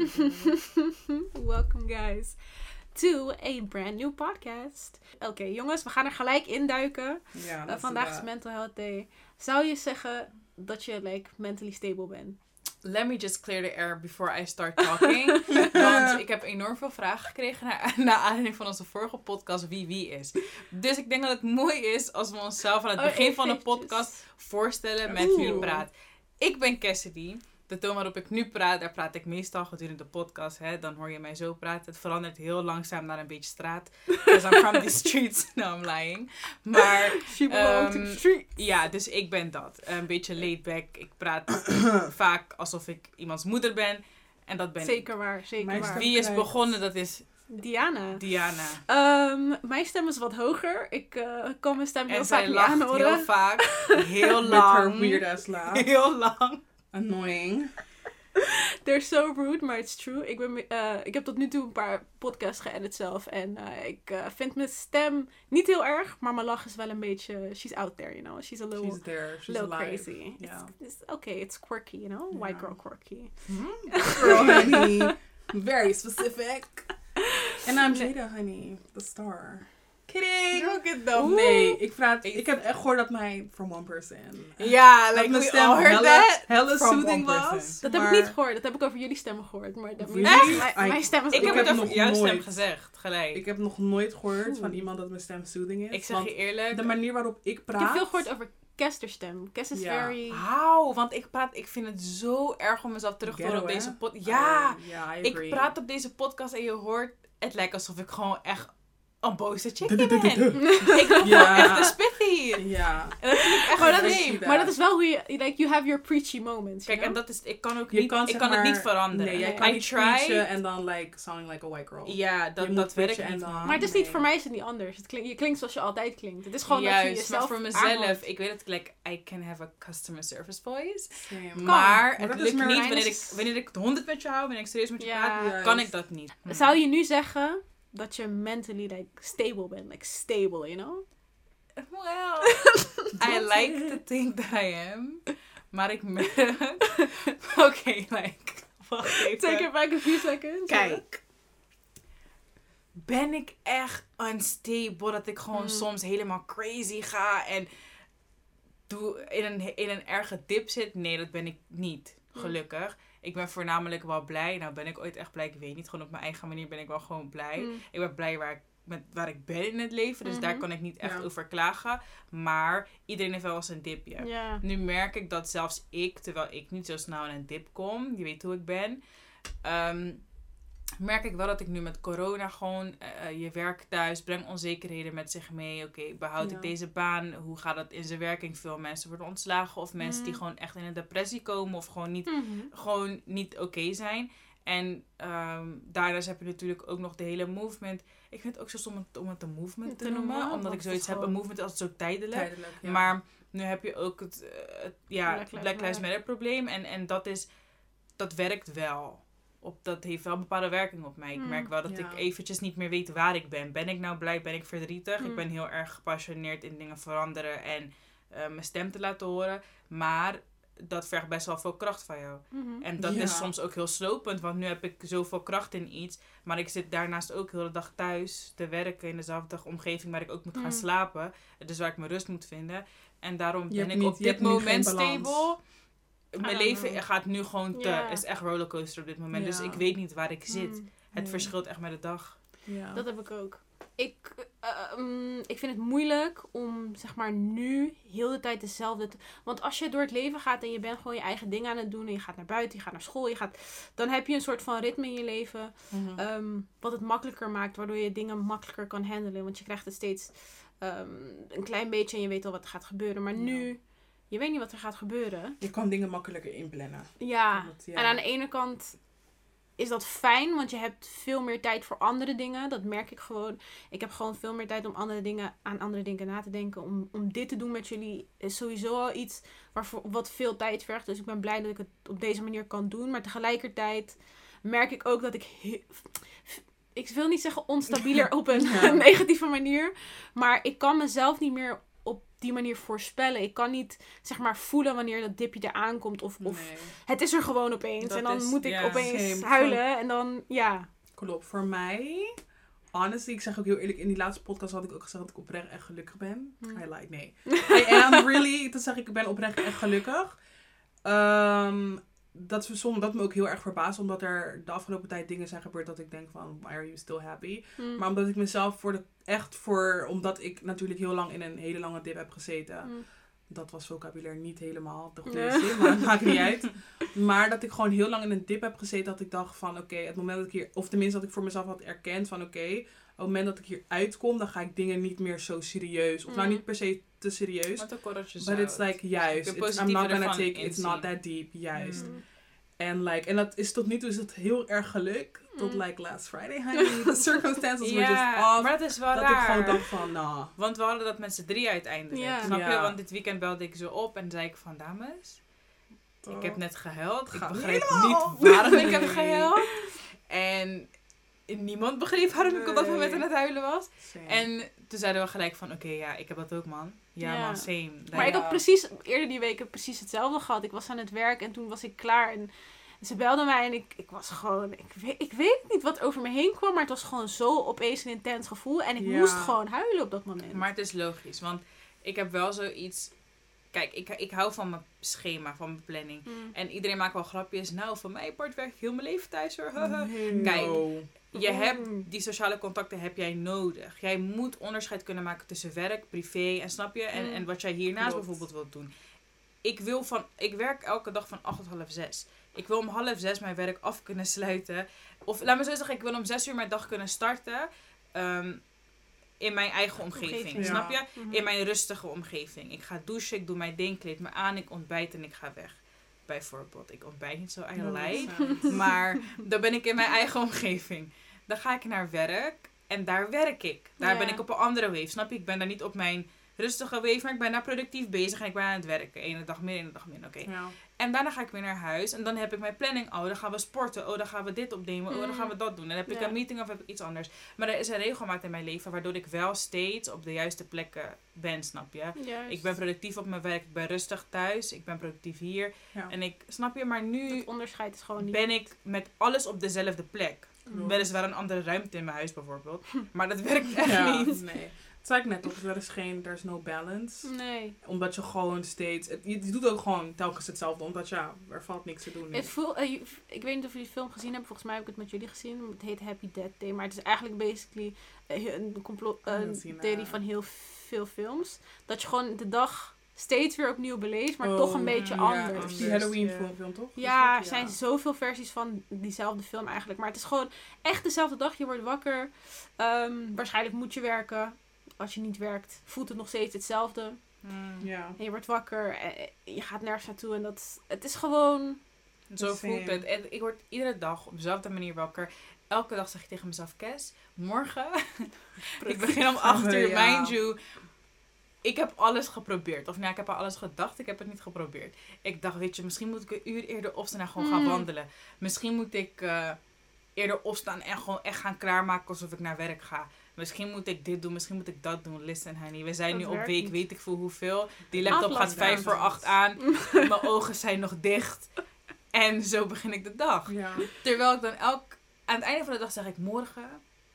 Welcome guys to a brand new podcast. Oké jongens, we gaan er gelijk induiken. Ja, Uh, vandaag is Mental Health Day. Zou je zeggen dat je like mentally stable bent? Let me just clear the air before I start talking. Want ik heb enorm veel vragen gekregen naar, naar aanleiding van onze vorige podcast wie wie is. Dus ik denk dat het mooi is als we onszelf aan het Oh, begin van de podcast voorstellen met wie je praat. Ik ben Cassidy. De toon waarop ik nu praat, daar praat ik meestal gedurende de podcast. Hè, dan hoor je mij zo praten. Het verandert heel langzaam naar een beetje straat. Because I'm from the streets. No, I'm lying. Maar She belongs to Ehm, the street. ja, dus ik ben dat. Een beetje laid back. Ik praat vaak alsof ik iemands moeder ben. En dat ben Zeker waar, zeker Mijn waar. ik. Wie is begonnen, dat is Diana. Diana. Ehm, mijn stem is wat hoger. Ik eh, kan mijn stem heel En vaak zij niet lacht aanhoren. heel vaak. Heel Met haar lang. weird ass laugh. Heel lang. Annoying. They're so rude, maar it's true. Ik, ben, eh, ik heb tot nu toe een paar podcasts geëdit zelf. En eh, ik eh, vind mijn stem niet heel erg, maar mijn lach is wel een beetje... She's out there, you know. She's a little, She's there. She's little crazy. Ja. It's, it's okay, it's quirky, you know. White girl quirky. Girl, honey. Very specific. And I'm Jada, honey. The star. Kidding. Look at them. Nee, ik, praat, ik heb echt gehoord dat mijn from one person. Ja, dat like mijn we stem all heard that. soothing was. Dat heb ik niet gehoord. Dat heb ik over jullie stemmen gehoord. Maar dat Really? mijn, I- mijn stem is Ik heb het heb over nog jouw stem gezegd, gelijk. Ik heb nog nooit gehoord van iemand dat mijn stem soothing is. Ik zeg je eerlijk. de manier waarop ik praat... Ik heb veel gehoord over Kester's stem. Kes is Ja. very... Hou, want ik praat, ik vind het zo erg om mezelf terug te horen op deze podcast. Ja, Uh, ik praat op deze podcast en je hoort, het lijkt alsof ik gewoon echt een boze chick Du- du- du- ben. du- du. Ik Ja. echt een spiffy. Ja. En dat vind ik echt Maar dat, is, maar dat is wel hoe je... Like, you have your preachy moments, you Kijk, en dat is, ik kan ook Je niet, kan, ik kan het niet veranderen. Nee, jij I kan niet try. preachen en dan like sounding like a white girl. Ja, dat, dat werkt niet. Maar het is niet, voor mij is het niet anders. Het klink, je klinkt zoals je altijd klinkt. Het is gewoon dat je jezelf maar voor mezelf, ik weet dat ik, like, I can have a customer service voice. Maar het dat is lukt niet wanneer ik, wanneer ik het 100 met je hou, wanneer ik serieus met je praat, kan ik dat niet. Zou je nu zeggen dat je mentally like stable bent? Like stable, you know? Well, I like to think that I am. Maar ik merk... Oké, like... Wacht even. Take it back a few seconds. Kijk. Ben ik echt unstable dat ik gewoon Mm. soms helemaal crazy ga en doe in een, in een erge dip zit? Nee, dat ben ik niet. Mm. Ik ben voornamelijk wel blij. Nou ben ik ooit echt blij, ik weet niet. Gewoon op mijn eigen manier ben ik wel gewoon blij. Mm. Ik ben blij waar ik, met, waar ik ben in het leven. Dus daar Mhm. kan ik niet echt Ja. over klagen. Maar iedereen heeft wel eens een dipje. Ja. Nu merk ik dat zelfs ik, terwijl ik niet zo snel in een dip kom, je weet hoe ik ben, ehm, merk ik wel dat ik nu met corona gewoon, eh, eh, je werk thuis brengt onzekerheden met zich mee. Oké, behoud Ja. ik deze baan? Hoe gaat dat in zijn werking? Veel mensen worden ontslagen of mensen die Mm. gewoon echt in een depressie komen of gewoon niet, Mhm. gewoon niet oké zijn. En ehm, daarnaast heb je natuurlijk ook nog de hele movement. Ik vind het ook zo stom om het- een movement te, Te noemen, noemen, omdat ik zoiets heb. Een movement is altijd zo tijdelijk. Tijdelijk, ja. Maar nu heb je ook het, eh, het ja, Black Black Lives. Matter probleem. En, en dat, is, dat werkt wel. Op, dat heeft wel een bepaalde werking op mij. Ik Mm, merk wel dat ja. ik eventjes niet meer weet waar ik ben. Ben ik nou blij? Ben ik verdrietig? Mm. Ik ben heel erg gepassioneerd in dingen veranderen en eh, mijn stem te laten horen. Maar dat vergt best wel veel kracht van jou. Mhm. En dat Ja. is soms ook heel slopend, want nu heb ik zoveel kracht in iets. Maar ik zit daarnaast ook heel de dag thuis te werken in dezelfde omgeving waar ik ook moet gaan Mm. slapen. Dus waar ik mijn rust moet vinden. En daarom Je ben ik niet- op dit moment stable. Mijn leven know. gaat nu gewoon te. Is echt rollercoaster op dit moment. Dus ik weet niet waar ik zit. Mm. Het Nee. verschilt echt met de dag. Ja. Dat heb ik ook. Ik, eh, mm, ik vind het moeilijk om zeg maar nu heel de tijd dezelfde. te- Want als je door het leven gaat en je bent gewoon je eigen dingen aan het doen en je gaat naar buiten, je gaat naar school, je gaat, dan heb je een soort van ritme in je leven. ehm, wat het makkelijker maakt, waardoor je dingen makkelijker kan handelen. Want je krijgt het steeds ehm, een klein beetje en je weet al wat er gaat gebeuren. Maar Ja. nu, je weet niet wat er gaat gebeuren. Je kan dingen makkelijker inplannen. Ja. En aan de ene kant is dat fijn, want je hebt veel meer tijd voor andere dingen. Dat merk ik gewoon. Ik heb gewoon veel meer tijd om andere dingen, aan andere dingen na te denken. Om, om dit te doen met jullie is sowieso al iets waarvoor, wat veel tijd vergt. Dus ik ben blij dat ik het op deze manier kan doen. Maar tegelijkertijd merk ik ook dat ik... ik wil niet zeggen onstabieler op een Ja. negatieve manier. Maar ik kan mezelf niet meer die manier voorspellen. Ik kan niet, zeg maar, voelen wanneer dat dipje eraan komt. Of, of Nee. het is er gewoon opeens. Dat en dan is- moet ik ja, opeens same. huilen. En dan, ja. Klopt. Voor mij, honestly, ik zeg ook heel eerlijk, in die laatste podcast had ik ook gezegd dat ik oprecht echt gelukkig ben. Hmm. I like, nee. I am really, toen zeg ik, ik ben oprecht echt gelukkig. Ehm, dat, is dat me ook heel erg verbaast, omdat er de afgelopen tijd dingen zijn gebeurd dat ik denk van, why are you still happy? Hm. Maar omdat ik mezelf voor de, echt voor, omdat ik natuurlijk heel lang in een hele lange dip heb gezeten. Hm. Dat was vocabulaire niet helemaal de goede Nee. zin, maar dat maakt niet uit. Maar dat ik gewoon heel lang in een dip heb gezeten, dat ik dacht van oké, het moment dat ik hier, of tenminste dat ik voor mezelf had erkend van oké, op het moment dat ik hier uitkom, dan ga ik dingen niet meer zo serieus. Of nou Mm. niet per se te serieus. Wat een korreltje But it's like, juist. It's, I'm not gonna take, it's inzien. not that deep, juist. Hm. En like, en dat is tot nu toe is het heel erg geluk. Tot Mm. like last Friday, honey. The circumstances were just Ja, off. maar dat is wel dat ik gewoon dacht van, nah. Want we hadden dat met z'n drie uiteindelijk. Snap je? Ja. Want dit weekend belde ik ze op en zei ik van dames, ik heb net gehuild. Ik begreep helemaal. niet waarom ik heb gehuild. En niemand begreep waarom ik op dat moment aan het huilen was. Same. En toen zeiden we gelijk van, oké, ja, ik heb dat ook, man. Ja, Ja. man, same. Maar ik had precies, eerder die week heb precies hetzelfde gehad. Ik was aan het werk en toen was ik klaar. En ze belden mij en ik, ik was gewoon... Ik weet, ik weet niet wat over me heen kwam, maar het was gewoon zo opeens een intens gevoel. En ik Ja. moest gewoon huilen op dat moment. Maar het is logisch, want ik heb wel zoiets... Kijk, ik, ik hou van mijn schema, van mijn planning. Hm. En iedereen maakt wel grapjes. Nou, van mij part werk ik heel mijn leven thuis hoor. Nee, Kijk, no. Je Mm. hebt die sociale contacten heb jij nodig. Jij moet onderscheid kunnen maken tussen werk, privé en snap je? En, Mm. en wat jij hiernaast Klopt. bijvoorbeeld wilt doen. Ik wil van, ik werk elke dag van 8 tot half 6. Ik wil om half 6 mijn werk af kunnen sluiten. Of laat me zo zeggen, ik wil om 6 uur mijn dag kunnen starten. ehm, in mijn eigen omgeving. Omgeving. Snap je? Ja. Mhm. In mijn rustige omgeving. Ik ga douchen, ik doe mijn ding, kleed me aan, ik ontbijt en ik ga weg. Bijvoorbeeld, ik ontbijt niet zo I like. Maar dan ben ik in mijn eigen omgeving. Dan ga ik naar werk en daar werk ik. Daar Ja. ben ik op een andere wave. Snap je? Ik ben daar niet op mijn rustige wave, maar ik ben daar productief bezig en ik ben aan het werken. Ene dag meer, ene dag minder. Oké. Ja. En daarna ga ik weer naar huis en dan heb ik mijn planning. Oh, dan gaan we sporten. Oh, dan gaan we dit opnemen. Oh, dan Mm. gaan we dat doen. Dan heb ik Ja. een meeting of heb ik iets anders. Maar er is een regelmaat in mijn leven waardoor ik wel steeds op de juiste plekken ben, snap je? Juist. Ik ben productief op mijn werk, ik ben rustig thuis, ik ben productief hier. Ja. En ik, snap je, maar nu Het onderscheid is gewoon niet... ben ik met alles op dezelfde plek. Klopt. Weliswaar een andere ruimte in mijn huis bijvoorbeeld. Maar dat werkt echt Ja, niet. nee. Het zei ik net toch, er is geen, there's no balance. Nee. Omdat je gewoon steeds, het, je, je doet ook gewoon telkens hetzelfde, omdat ja, er valt niks te doen. Het voel, eh, ik weet niet of jullie die film gezien hebben. Volgens mij heb ik het met jullie gezien. Het heet Happy Death Day. Maar het is eigenlijk basically eh, een complot, theorie van heel veel films. Dat je gewoon de dag steeds weer opnieuw beleeft, maar Oh, toch een beetje ja, anders. anders. Die Halloween ja. film, toch? Ja, er zijn zoveel versies van diezelfde film eigenlijk. Maar het is gewoon echt dezelfde dag. Je wordt wakker. Ehm, waarschijnlijk moet je werken. Als je niet werkt, voelt het nog steeds hetzelfde. Hmm. Ja. En je wordt wakker. En je gaat nergens naartoe. En dat, het is gewoon... Zo voelt het. En ik word iedere dag op dezelfde manier wakker. Elke dag zeg ik tegen mezelf, Kes, morgen. ik begin om 8 uur, Ja. mind you. Ik heb alles geprobeerd. Of nou, ik heb aan alles gedacht, ik heb het niet geprobeerd. Ik dacht, weet je, misschien moet ik een uur eerder opstaan en gewoon gaan Mm. wandelen. Misschien moet ik eh, eerder opstaan en gewoon echt gaan klaarmaken alsof ik naar werk ga. Misschien moet ik dit doen, misschien moet ik dat doen. Listen, honey, we zijn Dat nu op week, niet. weet ik veel hoeveel. Die laptop gaat vijf voor acht aan. Mijn ogen zijn nog dicht. En zo begin ik de dag. Ja. Terwijl ik dan elk... Aan het einde van de dag zeg ik, morgen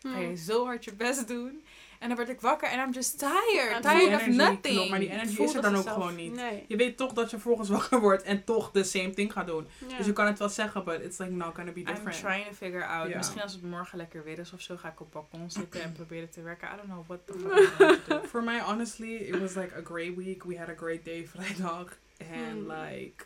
ga je Hmm. zo hard je best doen. En dan word ik wakker en I'm just tired. Ja, tired of nothing. klopt, maar die energy Voelt is er dan ook zelf. gewoon niet. Nee. Je weet toch dat je volgens wakker wordt en toch de same thing gaat doen. Ja. Dus je kan het wel zeggen, but it's like not gonna be I'm different. trying to figure out. Ja. Misschien als het morgen lekker weer is of zo, ga ik op balkon zitten en proberen te werken. I don't know what the fuck I'm. For mij, honestly, it was like a great week. We had a great day vrijdag. And Hmm. like,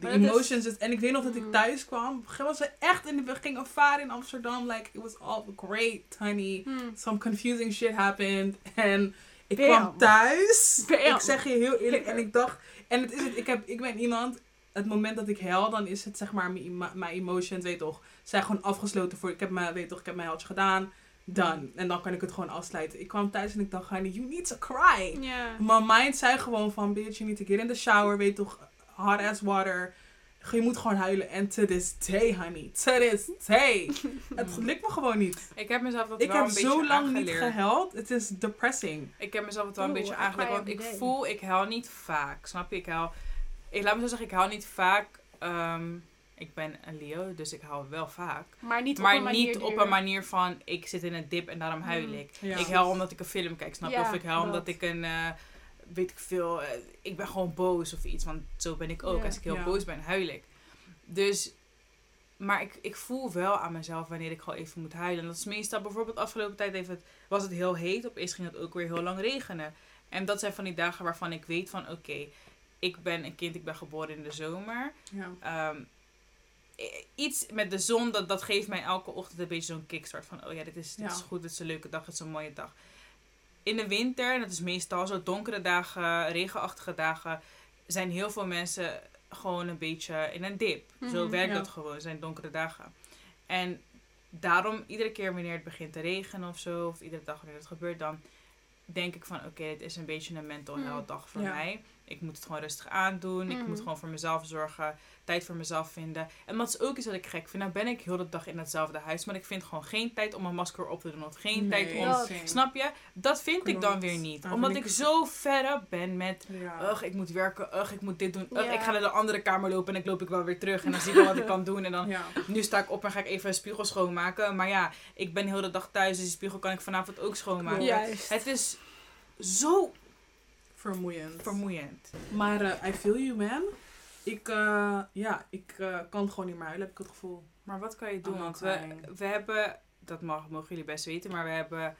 is- emotions. is- en ik weet nog dat ik Hmm. thuis kwam. Het was echt, en we gingen varen in Amsterdam. Like, it was all great, honey. Hmm. Some confusing shit happened. En ik Bam. kwam thuis. Bam. Ik zeg je heel eerlijk. En ik dacht, en het is het, ik, heb, ik ben iemand, het moment dat ik huil, dan is het zeg maar, mijn emo- mijn emotions, weet toch, zijn gewoon afgesloten voor, ik heb mijn, weet toch, ik heb mijn huiltje gedaan, done. En dan kan ik het gewoon afsluiten. Ik kwam thuis en ik dacht, honey, you need to cry. Ja. Mijn mind zei gewoon van, bitch, you need to get in the shower, weet toch, hot ass water. Je moet gewoon huilen. En to this day, honey. To this day. het lukt me gewoon niet. Ik heb mezelf dat Ik wel heb een beetje zo lang niet gehuild. Het is depressing. Ik heb mezelf het wel een Oeh, beetje aangeleerd. Want ik day. voel, ik huil niet vaak. Snap je? Ik huil... Ik laat me zo zeggen, ik huil niet vaak. ehm, ik ben een Leo, dus ik huil wel vaak. Maar niet op maar een manier niet die op er- een manier van, ik zit in een dip en daarom huil Mm. ik. Ja. Ik huil omdat ik een film kijk, snap je? Ja, of ik huil dat. omdat ik een, eh, weet ik veel, eh, ik ben gewoon boos of iets. Want zo ben ik ook. Als ik heel Ja. boos ben, huil ik. Dus, maar ik, ik voel wel aan mezelf wanneer ik gewoon even moet huilen. En dat is meestal, bijvoorbeeld afgelopen tijd het, was het heel heet. Opeens ging het ook weer heel lang regenen. En dat zijn van die dagen waarvan ik weet van, oké, ik ben een kind, ik ben geboren in de zomer. Ja. Ehm, iets met de zon, dat, dat geeft mij elke ochtend een beetje zo'n kickstart. Van, oh ja, dit is, dit Ja. is goed, dit is een leuke dag, dit is een mooie dag. In de winter, en dat is meestal zo, donkere dagen, regenachtige dagen, zijn heel veel mensen gewoon een beetje in een dip. Zo Mhm, werkt ja. dat gewoon, zijn donkere dagen. En daarom, iedere keer wanneer het begint te regenen of zo, of iedere dag wanneer het gebeurt, dan denk ik van, oké, dit is een beetje een mental Mhm. health dag voor Ja. mij. Ik moet het gewoon rustig aandoen. Ik Mhm. moet gewoon voor mezelf zorgen. Tijd voor mezelf vinden. En dat is ook iets wat ik gek vind. Nou ben ik heel de dag in hetzelfde huis. Maar ik vind gewoon geen tijd om een masker op te doen. Of geen tijd om... Dat-. Snap je? Dat vind ik dan weer niet. Omdat ik ik- zo verder ben met... Ja. Ugh, ik moet werken. Ugh, ik moet dit doen. Ugh, Ja. ik ga naar de andere kamer lopen. En dan loop ik wel weer terug. En dan zie ik wel wat ik kan doen. En dan... Ja. Nu sta ik op en ga ik even een spiegel schoonmaken. Maar ja, ik ben heel de dag thuis. Dus die spiegel kan ik vanavond ook schoonmaken. Juist. Het is zo Vermoeiend. vermoeiend. Maar eh, I feel you, man. Ik, eh, ja, ik eh, kan gewoon niet meer huilen, heb ik het gevoel. Maar wat kan je doen? I'm Want we, we hebben, dat mag, mogen jullie best weten, maar we hebben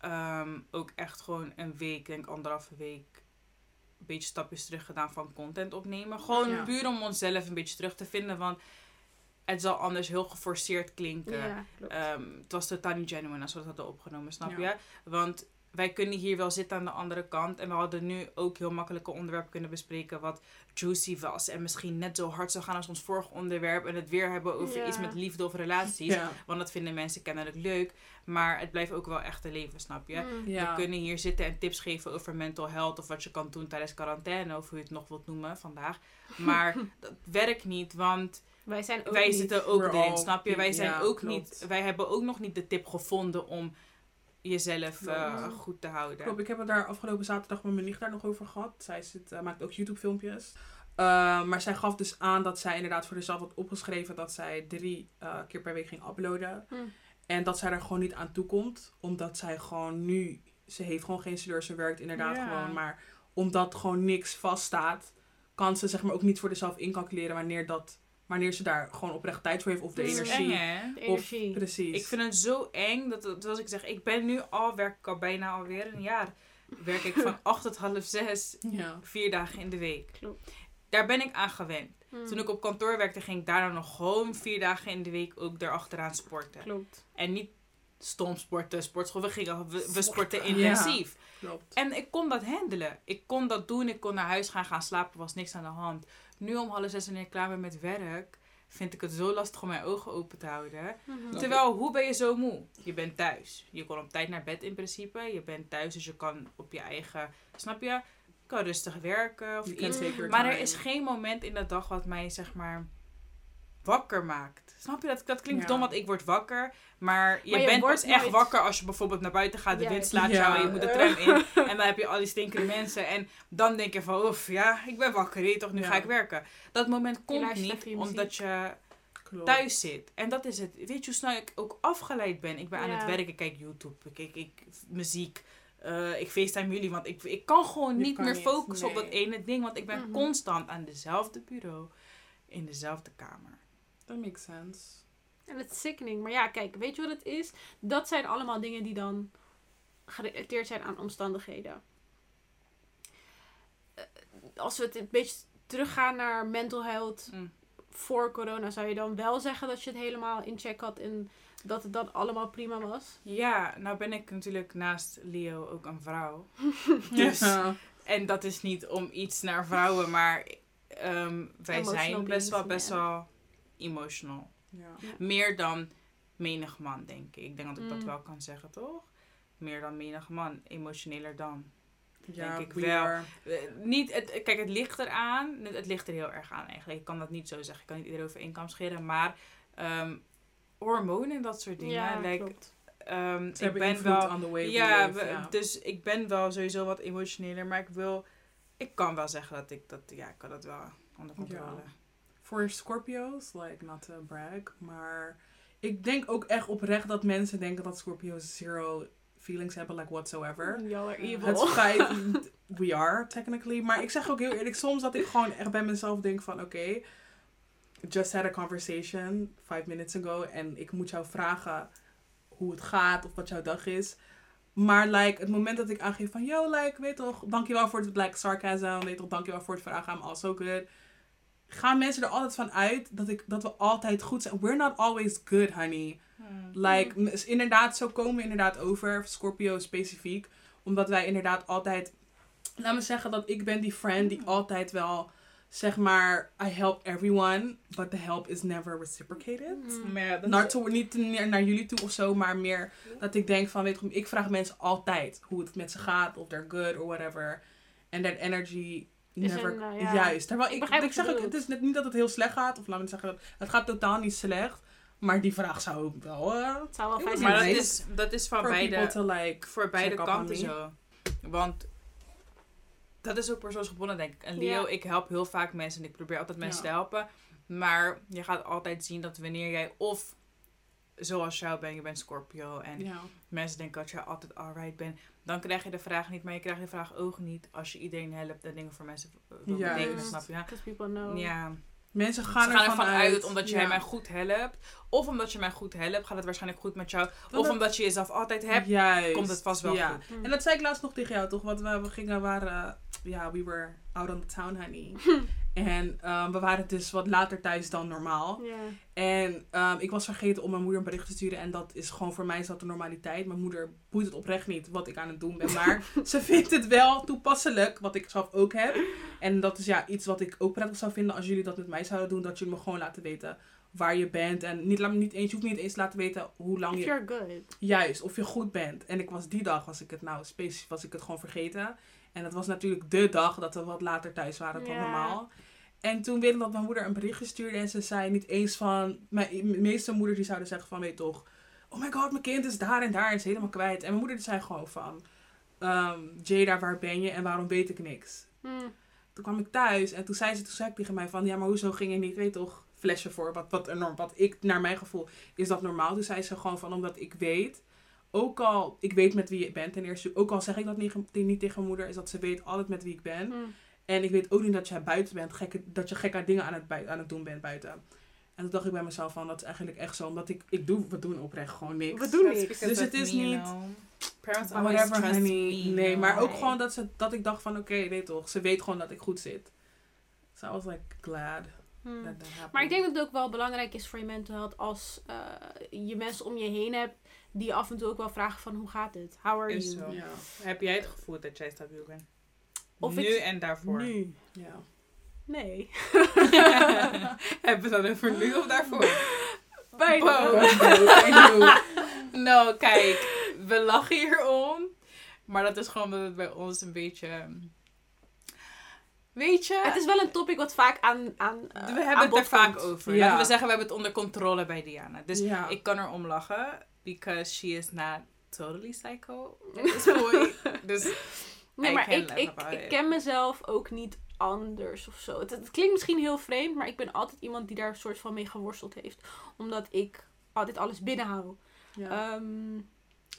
ehm, ook echt gewoon een week, ik denk anderhalve week, een beetje stapjes terug gedaan van content opnemen. Gewoon Ja. puur om onszelf een beetje terug te vinden, want het zal anders heel geforceerd klinken. Ja. Ehm, het was totaal niet genuine als we dat hadden opgenomen, snap Ja. je? Want wij kunnen hier wel zitten aan de andere kant. En we hadden nu ook heel makkelijk een onderwerp kunnen bespreken wat juicy was. En misschien net zo hard zou gaan als ons vorige onderwerp. En het weer hebben over Ja. iets met liefde of relaties. Ja. Want dat vinden mensen kennelijk leuk. Maar het blijft ook wel echt een leven, snap je? Mm. Ja. We kunnen hier zitten en tips geven over mental health. Of wat je kan doen tijdens quarantaine. Of hoe je het nog wilt noemen vandaag. Maar dat werkt niet, want Wij zijn ook wij niet- zitten ook We're erin, all snap je? Wij zijn ja, ook klopt. niet, wij hebben ook nog niet de tip gevonden om jezelf eh, goed te houden. Klopt, ik heb het daar afgelopen zaterdag met mijn nicht daar nog over gehad. Zij zit, eh, maakt ook YouTube filmpjes. Eh, maar zij gaf dus aan dat zij inderdaad voor zichzelf had opgeschreven dat zij drie keer per week ging uploaden. Mm. En dat zij er gewoon niet aan toe komt. Omdat zij gewoon nu, ze heeft gewoon geen sleur, ze werkt inderdaad Ja. gewoon. Maar omdat gewoon niks vaststaat, kan ze zeg maar ook niet voor zichzelf incalculeren wanneer, dat, wanneer ze daar gewoon oprecht tijd voor heeft of de Dat is energie. Eng, hè? De Of, energie. precies. Ik vind het zo eng, dat, dat zoals ik zeg, ik ben nu al, werk ik al bijna alweer een jaar. Werk ik van 8 tot half 6, ja. vier dagen in de week. Klopt. Daar ben ik aan gewend. Mm. Toen ik op kantoor werkte, ging ik daarna nog gewoon vier dagen in de week ook erachteraan sporten. Klopt. En niet stom sporten, sportschool. We, gingen, we, we sporten Ja. intensief. Klopt. En ik kon dat handelen. Ik kon dat doen. Ik kon naar huis gaan, gaan slapen. was niks aan de hand. Nu om half zes wanneer ik klaar ben met werk, vind ik het zo lastig om mijn ogen open te houden. Mhm. Terwijl, hoe ben je zo moe? Je bent thuis. Je kon op tijd naar bed in principe. Je bent thuis, dus je kan op je eigen, snap je? Je kan rustig werken of iets. Maar er is geen moment in de dag wat mij, zeg maar, wakker maakt. Snap je? Dat, dat klinkt Ja. dom, want ik word wakker. Maar je, Maar je bent pas echt nooit- wakker als je bijvoorbeeld naar buiten gaat. De wind Juist. slaat Ja. jou en je moet de tram in. En dan heb je al die stinkende mensen. En dan denk je van, oef, ja, ik ben wakker. Weet toch, nu Ja. ga ik werken. Dat moment komt niet je omdat je Klopt. thuis zit. En dat is het. Weet je hoe snel ik ook afgeleid ben? Ik ben aan Ja. het werk, ik kijk YouTube, ik kijk ik, muziek. eh, ik facetime jullie, want ik, ik kan gewoon Je niet kan meer focussen op dat ene ding. Want ik ben Mhm. constant aan dezelfde bureau, in dezelfde kamer. That makes sense. En het is sickening. Maar ja, kijk, weet je wat het is? Dat zijn allemaal dingen die dan gerelateerd zijn aan omstandigheden. Eh, Als we het een beetje teruggaan naar mental health Mm. voor corona, zou je dan wel zeggen dat je het helemaal in check had en dat het dan allemaal prima was? Ja, nou ben ik natuurlijk naast Leo ook een vrouw. Dus, Ja. en dat is niet om iets naar vrouwen, maar ehm, wij Emotional zijn best wel, best wel emotional. Ja. Meer dan menig man, denk ik. Ik denk dat ik dat Mm. wel kan zeggen, toch? Meer dan menig man. Emotioneler dan. Ja, denk ik we wel. are- Eh, niet, het, kijk, het ligt eraan. Het, het ligt er heel erg aan eigenlijk. Ik kan dat niet zo zeggen. Ik kan niet iedereen over één kam scheren. Maar ehm, hormonen en dat soort dingen. Ja, like, klopt. ehm, ik ben wel... on the way we Ja, live, ja. dus ik ben wel sowieso wat emotioneler. Maar ik wil... Ik kan wel zeggen dat ik dat... Ja, ik kan dat wel onder controle. Voor Scorpio's, like not to brag, maar ik denk ook echt oprecht dat mensen denken dat Scorpio's zero feelings hebben, like whatsoever. Y'all are evil. Het feit, we are technically, maar ik zeg ook heel eerlijk, soms dat ik gewoon echt bij mezelf denk van oké, just had a conversation five minutes ago en ik moet jou vragen hoe het gaat of wat jouw dag is. Maar like, het moment dat ik aangeef van, yo, like, weet toch, dankjewel voor het like, sarcasm, weet toch, dankjewel voor het vragen, I'm also good. Gaan mensen er altijd van uit dat, ik, dat we altijd goed zijn. We're not always good, honey. Hmm. Like, inderdaad, zo komen we inderdaad over, Scorpio specifiek. Omdat wij inderdaad altijd, laat me zeggen dat ik ben die friend die altijd wel, zeg maar, I help everyone, but the help is never reciprocated. Mm. Maar ja, dat Naar toe, niet naar, naar jullie toe of zo, maar meer dat ik denk van, weet je, ik vraag mensen altijd hoe het met ze gaat, of they're good or whatever. En that energy never, een, eh, ja. juist. Terwijl Ik ik, zeg ook, het is net niet dat het heel slecht gaat, of laat me zeggen, het gaat totaal niet slecht. Maar die vraag zou ook wel, eh, Het zou wel fijn zijn. Maar dat is, dat is van beide... people to like, voor beide kanten zo. Want dat is ook persoonsgebonden, denk ik. En Leo, ik help heel vaak mensen en ik probeer altijd mensen Ja. te helpen. Maar je gaat altijd zien dat wanneer jij of zoals jou bent, je bent Scorpio en Ja. mensen denken dat jij altijd alright bent, dan krijg je de vraag niet, maar je krijgt de vraag ook niet als je iedereen helpt en dingen voor mensen wil Juist. betekenen, snap je? Because people know. Ja, Mensen gaan, gaan ervan uit, omdat jij ja. mij goed helpt. Of omdat je mij goed helpt, gaat het waarschijnlijk goed met jou. Of omdat je jezelf altijd hebt, Juist. komt het vast wel ja. goed. Mm. En dat zei ik laatst nog tegen jou, toch? Want we, we gingen, waren, ja, we were out on the town, honey. en ehm, we waren dus wat later thuis dan normaal. En ehm, ik was vergeten om mijn moeder een bericht te sturen. En dat is gewoon voor mij is dat de normaliteit. Mijn moeder boeit het oprecht niet wat ik aan het doen ben. Maar ze vindt het wel toepasselijk, wat ik zelf ook heb. En dat is ja iets wat ik ook prettig zou vinden als jullie dat met mij zouden doen. Dat jullie me gewoon laten weten waar je bent. En niet, niet eens, je hoeft niet eens te laten weten hoe lang If je... you're good. Juist, of je goed bent. En ik was die dag, was ik het nou specifiek, was ik het gewoon vergeten. En dat was natuurlijk de dag dat we wat later thuis waren dan normaal. En toen weet ik dat mijn moeder een berichtje stuurde en ze zei niet eens van... Mijn meeste moeders die zouden zeggen van, weet toch... Oh my god, mijn kind is daar en daar en is helemaal kwijt. En mijn moeder zei gewoon van... ehm, Jada, waar ben je en waarom weet ik niks? Mm. Toen kwam ik thuis en toen zei ze toen zei ik tegen mij van... Ja, maar hoezo ging je niet, weet toch, flesje voor? Wat, wat, enorm, wat ik, naar mijn gevoel, is dat normaal? Toen zei ze gewoon van, omdat ik weet... Ook al, ik weet met wie je bent ten eerste. Ook al zeg ik dat niet, niet tegen mijn moeder, is dat ze weet altijd met wie ik ben. Mm. En ik weet ook niet dat jij buiten bent, gekke, dat je gekke dingen aan het, aan het doen bent buiten. En toen dacht ik bij mezelf van, dat is eigenlijk echt zo. Omdat ik, ik doe, we doen oprecht gewoon niks. We doen niks. Dus het is niet-. Parents whatever, trust honey. me. Nee, maar ook Nee. gewoon dat, ze, dat ik dacht van, oké, weet toch, ze weet gewoon dat ik goed zit. So I was like glad Mm. that that happened. Maar ik denk dat het ook wel belangrijk is voor je mental health als eh, je mensen om je heen hebt die af en toe ook wel vragen van hoe gaat het? How are Is you? zo. Ja. Heb jij het gevoel dat jij stabiel bent? Of nu ik- en daarvoor. Nu? Ja. Nee. Hebben we dan over nu of daarvoor? Bijna. Nou, kijk. We lachen hierom. Maar dat is gewoon dat het bij ons een beetje... ehm, Weet je... Het is wel een topic wat vaak aan, aan we eh, hebben aan het er vaak komt. over. Ja. Laten we zeggen, we hebben het onder controle bij Diana. Dus ja. ik kan er om lachen. Because she is not totally psycho. at this point. dus Nee, maar ik, ik, ik ken mezelf ook niet anders of zo. Het, het klinkt misschien heel vreemd, maar ik ben altijd iemand die daar een soort van mee geworsteld heeft. Omdat ik altijd alles binnenhoud. ja. Ehm,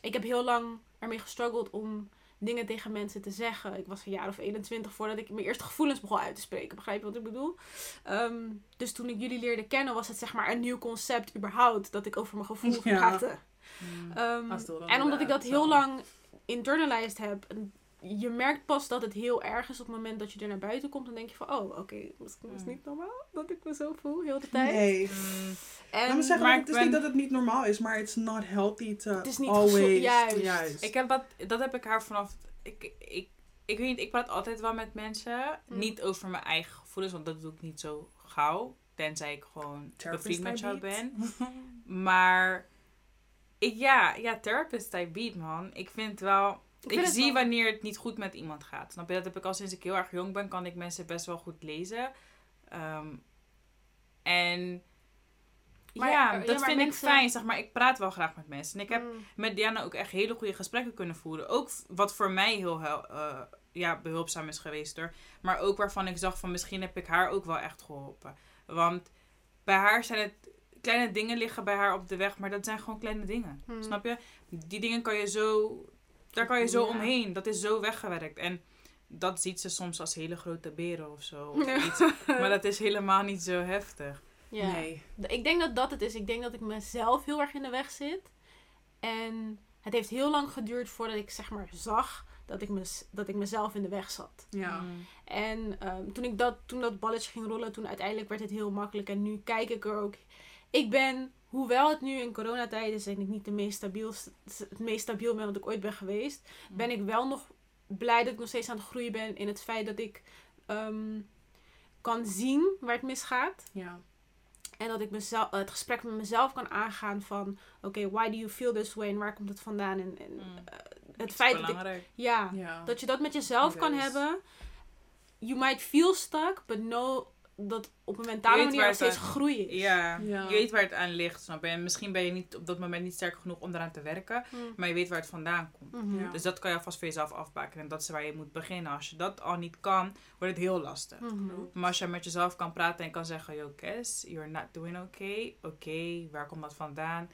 ik heb heel lang ermee gestruggeld om dingen tegen mensen te zeggen. Ik was een jaar of 21 voordat ik mijn eerste gevoelens begon uit te spreken. Begrijp je wat ik bedoel? Ehm, dus toen ik jullie leerde kennen, was het zeg maar een nieuw concept überhaupt. Dat ik over mijn gevoel Ja. praatte. mm, Ehm, en omdat ik dat heel lang internalized heb. Je merkt pas dat het heel erg is op het moment dat je er naar buiten komt. Dan denk je van, oh, oké, misschien is het Mm. niet normaal dat ik me zo voel heel de tijd. Nee. mm, En Laat me zeggen, maar het is niet dat het niet normaal is, maar it's not healthy to Het is niet always... gezond, juist. Ik heb dat, dat heb ik haar vanaf. Ik, ik, ik weet niet, ik praat altijd wel met mensen. Mm. Niet over mijn eigen gevoelens, want dat doe ik niet zo gauw. Tenzij ik gewoon bevriend met jou ben. Maar ik, ja, ja, therapist type beat, man. Ik vind wel. Ik, zie wel- wanneer het niet goed met iemand gaat. Snap je? Dat heb ik al sinds ik heel erg jong ben, kan ik mensen best wel goed lezen. Ehm, en Maar- ja, dat vind mensen- ik fijn. Zeg maar, ik praat wel graag met mensen. En ik heb Mm. met Diana ook echt hele goede gesprekken kunnen voeren. Ook wat voor mij heel eh, ja, behulpzaam is geweest hoor. Maar ook waarvan ik zag van misschien heb ik haar ook wel echt geholpen. Want bij haar zijn het kleine dingen liggen bij haar op de weg, maar dat zijn gewoon kleine dingen. Hmm. Snap je? Die dingen kan je zo, daar kan je zo Ja. omheen. Dat is zo weggewerkt. En dat ziet ze soms als hele grote beren of zo. Of iets. Maar dat is helemaal niet zo heftig. Ja. Nee. Ik denk dat dat het is. Ik denk dat ik mezelf heel erg in de weg zit. En het heeft heel lang geduurd voordat ik zeg maar zag dat ik, mez- dat ik mezelf in de weg zat. Ja. Mm. En ehm, toen, ik dat, toen dat balletje ging rollen, toen uiteindelijk werd het heel makkelijk. En nu kijk ik er ook. Ik ben, hoewel het nu in coronatijd is en ik niet de meest stabiel, het meest stabiel ben wat ik ooit ben geweest, ben ik wel nog blij dat ik nog steeds aan het groeien ben in het feit dat ik ehm, kan zien waar het misgaat. Ja. En dat ik mezelf, het gesprek met mezelf kan aangaan van... Oké, why do you feel this way? En waar komt het vandaan? En, en Mm. eh, het feit dat ik... belangrijk. Ja, Ja. dat je dat met jezelf kan hebben. You might feel stuck, but know dat op een mentale weet manier waar nog het steeds aan- groei is. Ja, Ja. je weet waar het aan ligt, snap je? En misschien ben je niet op dat moment niet sterk genoeg om eraan te werken, Mm. maar je weet waar het vandaan komt. Ja. Dus dat kan je alvast voor jezelf afbaken en dat is waar je moet beginnen. Als je dat al niet kan, wordt het heel lastig. Mhm. Maar als je met jezelf kan praten en kan zeggen, yo Kes, you're not doing okay. Oké, waar komt dat vandaan?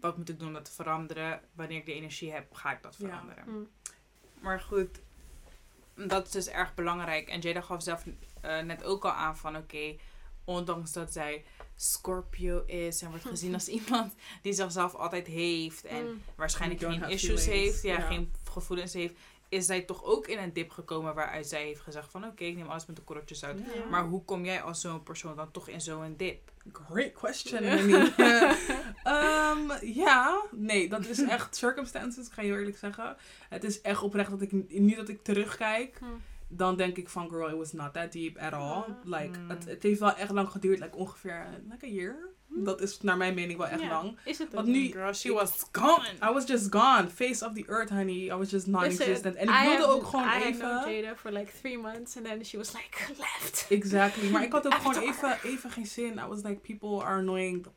Wat moet ik doen om dat te veranderen? Wanneer ik de energie heb, ga ik dat Ja. veranderen. Mm. Maar goed, dat is dus erg belangrijk. En Jada gaf zelf eh, net ook al aan van oké, ondanks dat zij Scorpio is en wordt gezien als iemand die zichzelf altijd heeft en Mm. waarschijnlijk geen issues feelings. heeft, ja, Ja. geen gevoelens heeft, is zij toch ook in een dip gekomen waaruit zij heeft gezegd van oké, ik neem alles met de korreltjes uit. Ja. Maar hoe kom jij als zo'n persoon dan toch in zo'n dip? Great question, Minnie. Ehm, ja, nee, dat is echt circumstances, ik ga je heel eerlijk zeggen. Het is echt oprecht dat ik, nu dat ik terugkijk, Mm. Dan denk ik van, girl, it was not that deep at all. Like, Mm. het, het heeft wel echt lang geduurd, like ongeveer, like a year. Dat is naar mijn mening wel echt lang. Is het Want nu- Girl, she ik- was gone. I was just gone, face of the earth, honey. I was just non-existent. En ik I wilde ook gewoon I even... known Jada for like three months and then she was like left. Exactly. Maar ik had ook gewoon even, even geen zin. I was like, people are annoying the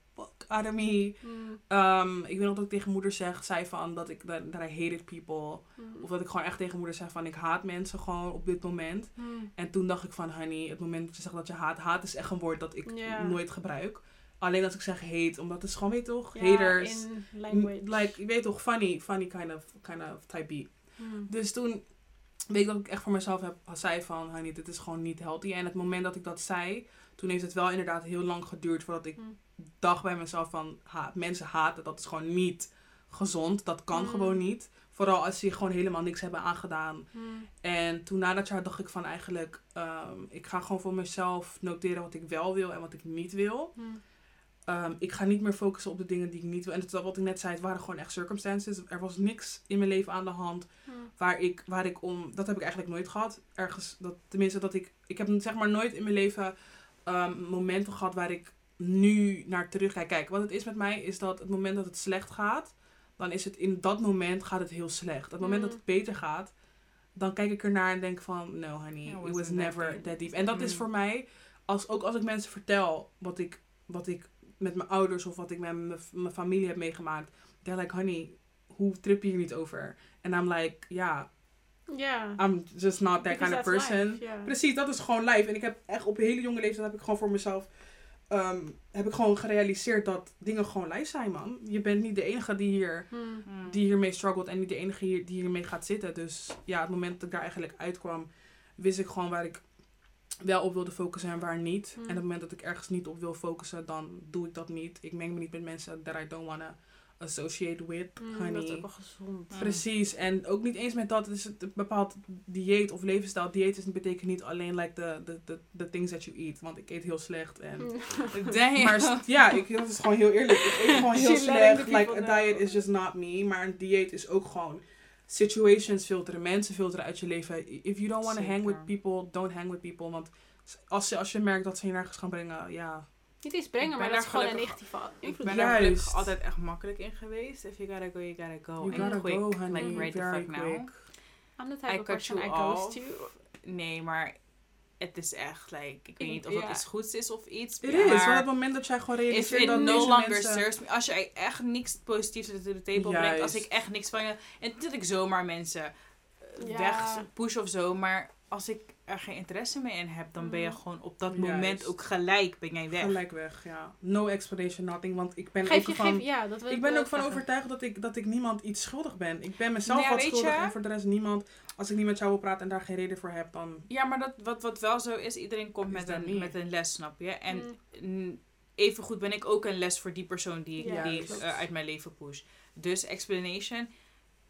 out of me. Mm. Um, ik weet nog dat ik tegen moeder zeg, zei van dat ik dat, dat I hated people. Mm. Of dat ik gewoon echt tegen moeder zeg van ik haat mensen gewoon op dit moment. Mm. En toen dacht ik van honey, het moment dat je zegt dat je haat, haat is echt een woord dat ik nooit gebruik. Alleen als ik zeg hate, omdat het is gewoon, weet toch, haters. in language. Like, je weet toch, funny, funny kind of, kind of type. Mm. Dus toen weet ik dat ik echt voor mezelf heb, zei van, honey, dit is gewoon niet healthy. En het moment dat ik dat zei, toen heeft het wel inderdaad heel lang geduurd voordat ik Mm. dacht bij mezelf van, ha, mensen haten, dat is gewoon niet gezond. Dat kan Mm. gewoon niet. Vooral als ze gewoon helemaal niks hebben aangedaan. Mm. En toen na dat jaar dacht ik van eigenlijk, ehm, ik ga gewoon voor mezelf noteren wat ik wel wil en wat ik niet wil. Ehm, ik ga niet meer focussen op de dingen die ik niet wil. En het, wat ik net zei, het waren gewoon echt circumstances. Er was niks in mijn leven aan de hand waar ik, waar ik om... Dat heb ik eigenlijk nooit gehad. Ergens, dat, tenminste dat ik... Ik heb zeg maar nooit in mijn leven ehm, momenten gehad waar ik nu naar terugkijk. Kijk, wat het is met mij is dat het moment dat het slecht gaat... Dan is het in dat moment gaat het heel slecht. Het moment Mm. dat het beter gaat... Dan kijk ik ernaar en denk van... No honey, Yeah, it was that never deep. that deep. En dat is Mm. voor mij... Als, ook als ik mensen vertel wat ik, wat ik met mijn ouders... Of wat ik met mijn, mijn familie heb meegemaakt... They're like, honey, hoe trip je hier niet over? En I'm like, ja, Ja. I'm just not that Because kind of that's person. life, ja. Precies, dat is gewoon live. En ik heb echt op een hele jonge leeftijd heb ik gewoon voor mezelf ehm, heb ik gewoon gerealiseerd dat dingen gewoon live zijn, man. Je bent niet de enige die hier Mm. Mm. die hiermee struggelt en niet de enige hier, die hiermee gaat zitten. Dus ja, het moment dat ik daar eigenlijk uitkwam, wist ik gewoon waar ik wel op wilde focussen en waar niet. Mm. En op het moment dat ik ergens niet op wil focussen, dan doe ik dat niet. Ik meng me niet met mensen that I don't wanna associate with, Mm, honey. dat is ook wel gezond. Precies, en ook niet eens met dat. Het is een bepaald dieet of levensstijl. Dieet is, betekent niet alleen like the, the, the, the things that you eat. Want ik eet heel slecht. En, Mm. Damn. maar ja, ik, dat is gewoon heel eerlijk. Ik eet gewoon heel slecht. Like, a diet is just not me. Maar een dieet is ook gewoon situations filteren. Mensen filteren uit je leven. If you don't want to hang with people, don't hang with people. Want als je, als je merkt dat ze je nergens gaan brengen, ja, Niet eens brengen, Ik maar ben dat is daar gewoon een negatieve Ik invloed. ben Juist. daar gelukkig altijd echt makkelijk in geweest. If you gotta go, you gotta go. You En gotta quick, go, honey. like right the fuck now. I'm the I type of cut person you I ghost off. you. Nee, maar het is echt, like, ik weet niet of het iets goeds is of iets. Het ja, is, maar want op het moment dat jij gewoon realiseert it dat no longer mensen... serves me. Als jij echt niks positiefs to the table brengt. Als ik echt niks van je... En niet dat ik zomaar mensen eh, weg push of zo. Maar als ik er geen interesse meer in heb. Dan ben je Mhm. gewoon op dat Juist. moment ook gelijk ben jij weg. Gelijk weg, ja. No explanation, nothing. Want ik ben Geef ook van... geef, ja, dat wil Ik ben ook van zeggen. overtuigd dat ik, dat ik niemand iets schuldig ben. Ik ben mezelf Ja, wat schuldig je? en voor de rest niemand. Als ik niet met jou wil praten en daar geen reden voor heb, dan... Ja, maar dat, wat, wat wel zo is. Iedereen komt Is met een, niet? met een les, snap je? En Mm. mm, evengoed ben ik ook een les voor die persoon die ik, Ja, die ik eh, uit mijn leven push. Dus explanation.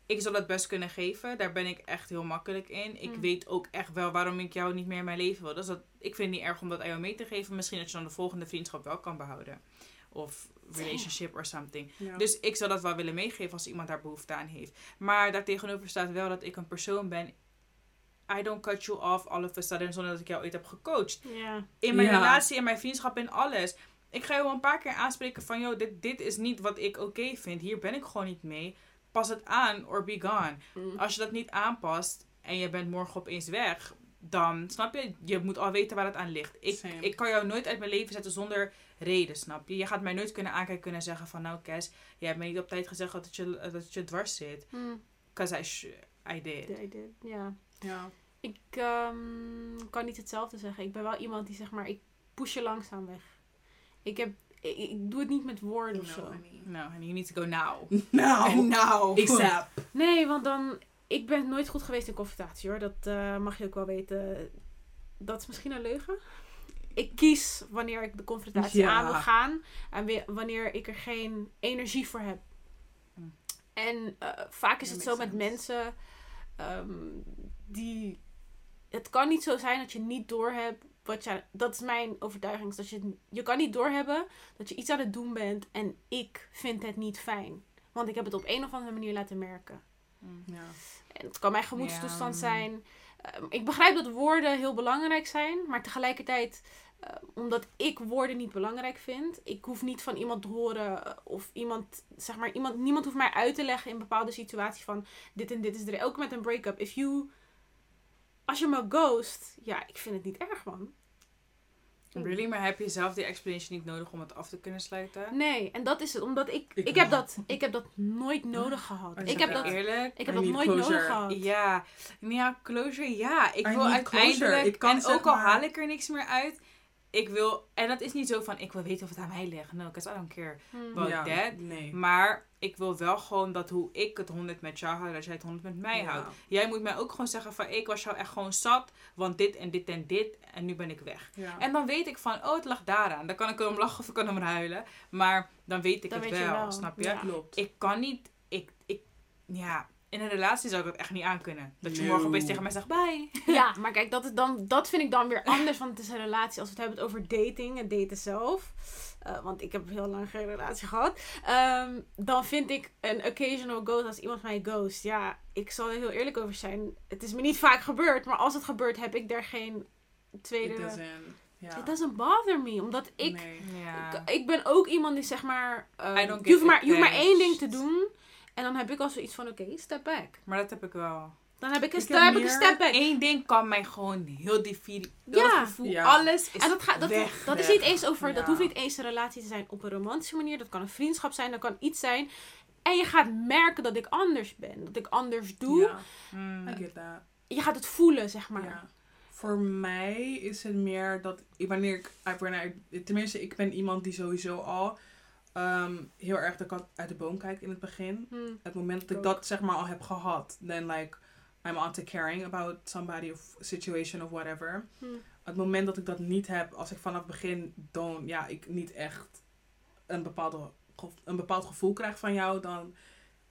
Ik zal het best kunnen geven. Daar ben ik echt heel makkelijk in. Ik Mm. weet ook echt wel waarom ik jou niet meer in mijn leven wil. Dus dat, ik vind het niet erg om dat aan jou mee te geven. Misschien dat je dan de volgende vriendschap wel kan behouden. Of relationship or something. Ja. Dus ik zou dat wel willen meegeven als iemand daar behoefte aan heeft. Maar daartegenover staat wel dat ik een persoon ben. I don't cut you off all of a sudden zonder dat ik jou ooit heb gecoacht. Ja. In mijn Ja. relatie, in mijn vriendschap, in alles. Ik ga je wel een paar keer aanspreken van, joh, dit, dit is niet wat ik oké vind. Hier ben ik gewoon niet mee. Pas het aan or be gone. Mm. Als je dat niet aanpast en je bent morgen opeens weg, dan snap je, je moet al weten waar het aan ligt. Ik, Same. ik kan jou nooit uit mijn leven zetten zonder reden, snap je? Je gaat mij nooit kunnen aankijken kunnen zeggen van, nou Kes, jij hebt me niet op tijd gezegd dat het je, dat het je dwars zit. Mm. Cause I, did. I did, Ja. ja. Ik ehm, kan niet hetzelfde zeggen. Ik ben wel iemand die zeg maar, ik push je langzaam weg. Ik, heb, ik, ik doe het niet met woorden of No, zo. honey. Nou, and you need to go now. Nou, nou. ASAP. Nee, want dan. Ik ben nooit goed geweest in confrontatie hoor. Dat eh, mag je ook wel weten. Dat is misschien een leugen. Ik kies wanneer ik de confrontatie Ja. aan wil gaan. En wanneer ik er geen energie voor heb. Hm. En eh, vaak is That het zo met mensen ehm, die. Het kan niet zo zijn dat je niet doorhebt wat je. Dat is mijn overtuiging. Dat je, je kan niet doorhebben dat je iets aan het doen bent en ik vind het niet fijn. Want ik heb het op een of andere manier laten merken. Ja. En het kan mijn gemoedstoestand Ja. zijn. Ehm, ik begrijp dat woorden heel belangrijk zijn, maar tegelijkertijd, eh, omdat ik woorden niet belangrijk vind, ik hoef niet van iemand te horen eh, of iemand, zeg maar, iemand, niemand hoeft mij uit te leggen in bepaalde situaties van dit en dit is er. Ook met een break-up. If you, als je me ghost, ja, ik vind het niet erg man. Really? Maar heb je zelf die explanation niet nodig om het af te kunnen sluiten? Nee, en dat is het, omdat ik, ik, Ik heb, dat, ik heb dat nooit nodig gehad. Oh, Ik heb dat, Eerlijk? ik heb I dat nooit closure. nodig gehad. Ja, ja, closure, ja. Ik I wil uiteindelijk, closure. Ik kan en ook al maar- haal ik er niks meer uit, ik wil, en dat is niet zo van, ik wil weten of het aan mij ligt. No, because I don't care Hmm. about Ja, that. Nee. Maar ik wil wel gewoon dat hoe ik het 100 met jou houd, dat jij het 100 met mij Ja. houdt. Jij moet mij ook gewoon zeggen van, ik was jou echt gewoon zat, want dit en dit en dit, en nu ben ik weg. Ja. En dan weet ik van, oh, het lag daaraan. Dan kan ik erom lachen of ik kan erom huilen. Maar dan weet ik Dan het weet je wel, wel, snap je? ja. Klopt. Ik kan niet, ik, ik, ja, in een relatie zou ik dat echt niet aankunnen. Dat je No. morgen opeens tegen mij zegt, bye. Ja, maar kijk, dat, is dan, dat vind ik dan weer anders, want het is een relatie. Als we het hebben over dating en daten zelf, eh, want ik heb heel lang geen relatie gehad, ehm, dan vind ik een occasional ghost als iemand mij ghost. Ja, ik zal er heel eerlijk over zijn. Het is me niet vaak gebeurd, maar als het gebeurt, heb ik daar geen tweede... It doesn't. Ja. It doesn't bother me, omdat ik... Nee. Ik, ik ben ook iemand die zeg maar... don't je, hoeft maar je hoeft maar één ding te doen. En dan heb ik al zoiets van, oké, step back. Maar dat heb ik wel. Dan heb ik een, Ik dan heb heb ik een step back. Eén ding kan mij gewoon heel heel Ja. gevoel, Ja. alles is En dat, gaat, dat, weg. dat is niet eens over, dat hoeft niet eens een relatie te zijn op een romantische manier. Dat kan een vriendschap zijn, dat kan iets zijn. En je gaat merken dat ik anders ben. Dat ik anders doe. Ja, Hmm. I get that. Je gaat het voelen, zeg maar. Ja. Voor mij is het meer dat wanneer ik, ik- wanneer ik- tenminste, ik ben iemand die sowieso al ehm, heel erg de kat uit de boom kijkt in het begin. Hm. Het moment dat Ik ik dat zeg maar al heb gehad, then like I'm on to caring about somebody of situation of whatever. Hm. Het moment dat ik dat niet heb, als ik vanaf begin dan ja, ik niet echt een, bepaalde, een bepaald gevoel krijg van jou, dan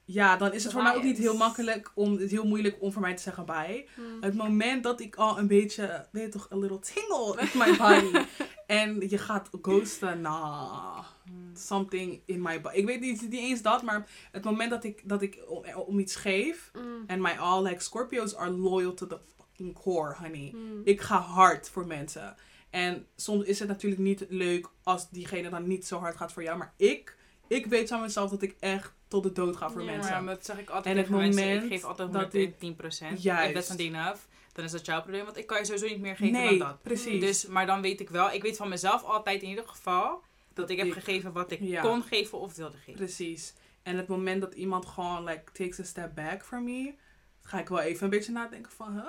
ja, dan is het voor mij ook niet heel makkelijk om het heel moeilijk om voor mij te zeggen bye. Hm. Het moment dat ik al een beetje, weet je toch, a little tingle in my body. En je gaat ghosten, Hmm. something in my body. Ik weet niet, niet eens dat, maar het moment dat ik, dat ik om, om iets geef. Hm. En my all, like, Scorpios are loyal to the fucking core, honey. Hm. Ik ga hard voor mensen. En soms is het natuurlijk niet leuk als diegene dan niet zo hard gaat voor jou. Maar ik, ik weet van mezelf dat ik echt tot de dood ga voor Ja. Mensen. ja, maar dat zeg ik altijd En het tegen mensen. Ik moment geef altijd dat 110%. Juist. That's not enough, dan is dat jouw probleem. Want ik kan je sowieso niet meer geven nee, dan dat. precies. Dus, maar dan weet ik wel, ik weet van mezelf altijd in ieder geval dat ik heb gegeven wat ik Ja. kon geven of wilde geven. Precies. En het moment dat iemand gewoon like takes a step back from me, ga ik wel even een beetje nadenken van, huh?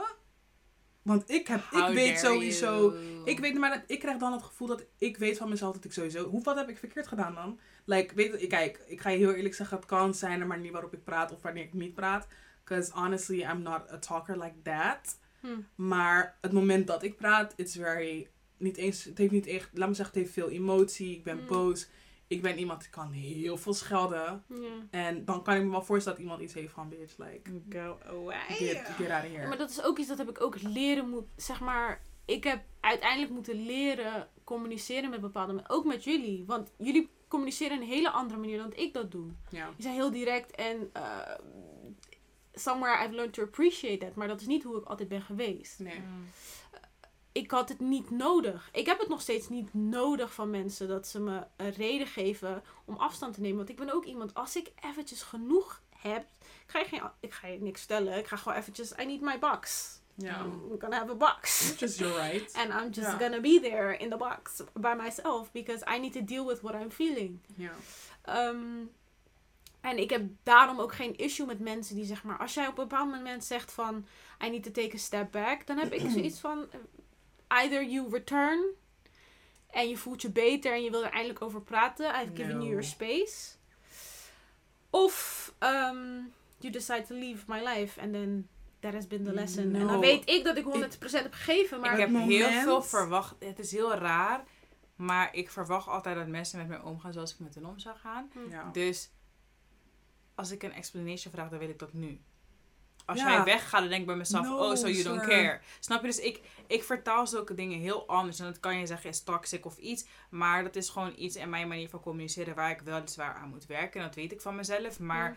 Want ik heb, ik weet sowieso, you. ik weet, maar dat- ik krijg dan het gevoel dat ik weet van mezelf dat ik sowieso, hoe wat heb ik verkeerd gedaan dan? Like, weet kijk, ik ga je heel eerlijk zeggen, het kan zijn de manier waarop ik praat of wanneer ik niet praat. Because honestly, I'm not a talker like that. Hm. Maar het moment dat ik praat, it's very, niet eens, het heeft niet echt, laat me zeggen, het heeft veel emotie. Ik ben Mm. boos. Ik ben iemand die kan heel veel schelden. En dan kan ik me wel voorstellen dat iemand iets heeft van, bitch, like, Go away. get, get out of here. Maar dat is ook iets dat heb ik ook leren moet, zeg maar. Ik heb uiteindelijk moeten leren communiceren met bepaalde mensen. Ook met jullie. Want jullie communiceren een hele andere manier dan ik dat doe. Ja. Die zijn heel direct en uh, somewhere I've learned to appreciate that. Maar dat is niet hoe ik altijd ben geweest. Nee. Mm. Ik had het niet nodig. Ik heb het nog steeds niet nodig van mensen dat ze me een reden geven om afstand te nemen. Want ik ben ook iemand, als ik eventjes genoeg heb, ik ga je, geen, ik ga je niks stellen. Ik ga gewoon eventjes, I need my box. Ja. I'm gonna have a box. Which is your right. And I'm just Ja. gonna be there in the box by myself because I need to deal with what I'm feeling. Ja. Um, en ik heb daarom ook geen issue met mensen die zeg maar, als jij op een bepaald moment zegt van, I need to take a step back, dan heb ik zoiets van, either you return en je voelt je beter en je wil er eindelijk over praten, I've given you your space. Of um, you decide to leave my life and then that has been the lesson. En dan weet ik dat ik 100% heb gegeven, maar ik heb heel veel verwacht. Het is heel raar. Maar ik verwacht altijd dat mensen met mij omgaan zoals ik met hen om zou gaan. Ja. Dus als ik een explanation vraag, dan wil ik dat nu. Als Ja. jij weggaat, dan denk ik bij mezelf, No, oh, so you don't care. Snap je? Dus ik, ik vertaal zulke dingen heel anders. En dat kan je zeggen is toxic of iets. Maar dat is gewoon iets in mijn manier van communiceren waar ik weliswaar aan moet werken. En dat weet ik van mezelf. Maar Ja.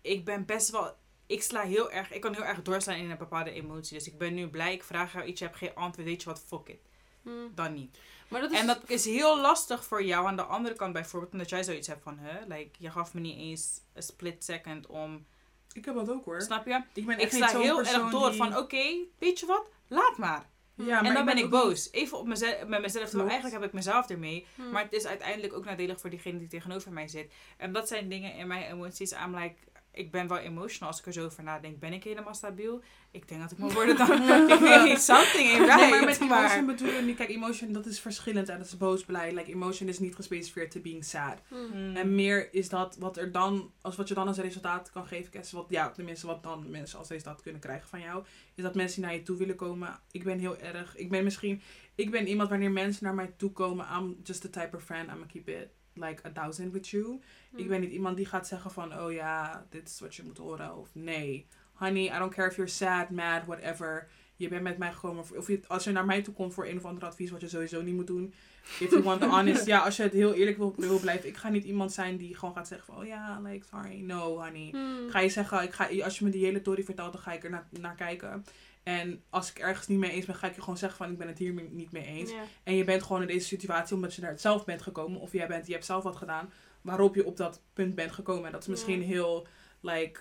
ik ben best wel... Ik sla heel erg... Ik kan heel erg doorslaan in een bepaalde emotie. Dus ik ben nu blij. Ik vraag jou iets, je hebt geen antwoord. Weet je wat? Fuck it. Hmm. Dan niet. Maar dat is En dat is heel lastig voor jou aan de andere kant bijvoorbeeld. Omdat jij zoiets hebt van, hè, like, je gaf me niet eens een split second om... Ik heb dat ook hoor. Snap je? Ik ben Ik sta heel erg door die- van, oké, weet je wat? Laat maar. Ja, maar en dan ben ik niet- boos. Even op mezelf, met mezelf. Terwijl Klopt. eigenlijk heb ik mezelf ermee. Hmm. Maar het is uiteindelijk ook nadelig voor diegene die tegenover mij zit. En dat zijn dingen in mijn emoties. I'm like, ik ben wel emotional als ik er zo over nadenk. Ben ik helemaal stabiel? Ik denk dat ik moet worden dan. ik weet niet, something ain't right. Nee, maar met emotion maar- bedoel je niet. Kijk, emotion dat is verschillend en dat is boos, blij. Like, emotion is niet gespecificeerd to being sad. Hmm. En meer is dat wat er dan, als wat je dan als resultaat kan geven, is wat, ja, tenminste wat dan mensen als resultaat kunnen krijgen van jou, is dat mensen naar je toe willen komen. Ik ben heel erg, ik ben misschien, ik ben iemand wanneer mensen naar mij toe komen, I'm just the type of friend, I'm gonna keep it like a thousand with you. Ik ben niet iemand die gaat zeggen van, oh ja, dit is wat je moet horen. Of nee, honey, I don't care if you're sad, mad, whatever. Je bent met mij gekomen, of je, als je naar mij toe komt voor een of ander advies wat je sowieso niet moet doen. If you want the honest, ja, als je het heel eerlijk wil, wil blijven. Ik ga niet iemand zijn die gewoon gaat zeggen van, oh ja, like, sorry, no, honey. Hmm. Ga je zeggen, ik ga, als je me die hele story vertelt, dan ga ik er naar, naar kijken. En als ik ergens niet mee eens ben, ga ik je gewoon zeggen van, ik ben het hier niet mee eens. Ja. En je bent gewoon in deze situatie omdat je daar zelf bent gekomen. Of jij bent, je hebt zelf wat gedaan. Waarop je op dat punt bent gekomen. En dat is misschien Ja. heel, like,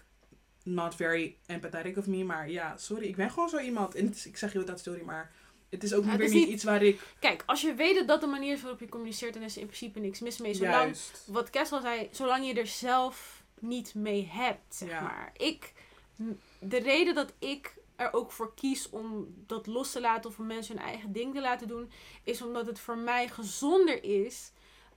not very empathetic of me. Maar ja, sorry. Ik ben gewoon zo iemand. En het is, ik zeg heel dat sorry, maar het is ook Ja, weer het is niet niet- iets waar ik... Kijk, als je weet dat dat de manier is waarop je communiceert, dan is er in principe niks mis mee. Zolang, Juist. wat Kes al zei, zolang je er zelf niet mee hebt, zeg maar. Ik, de reden dat ik er ook voor kies om dat los te laten of om mensen hun eigen ding te laten doen, is omdat het voor mij gezonder is.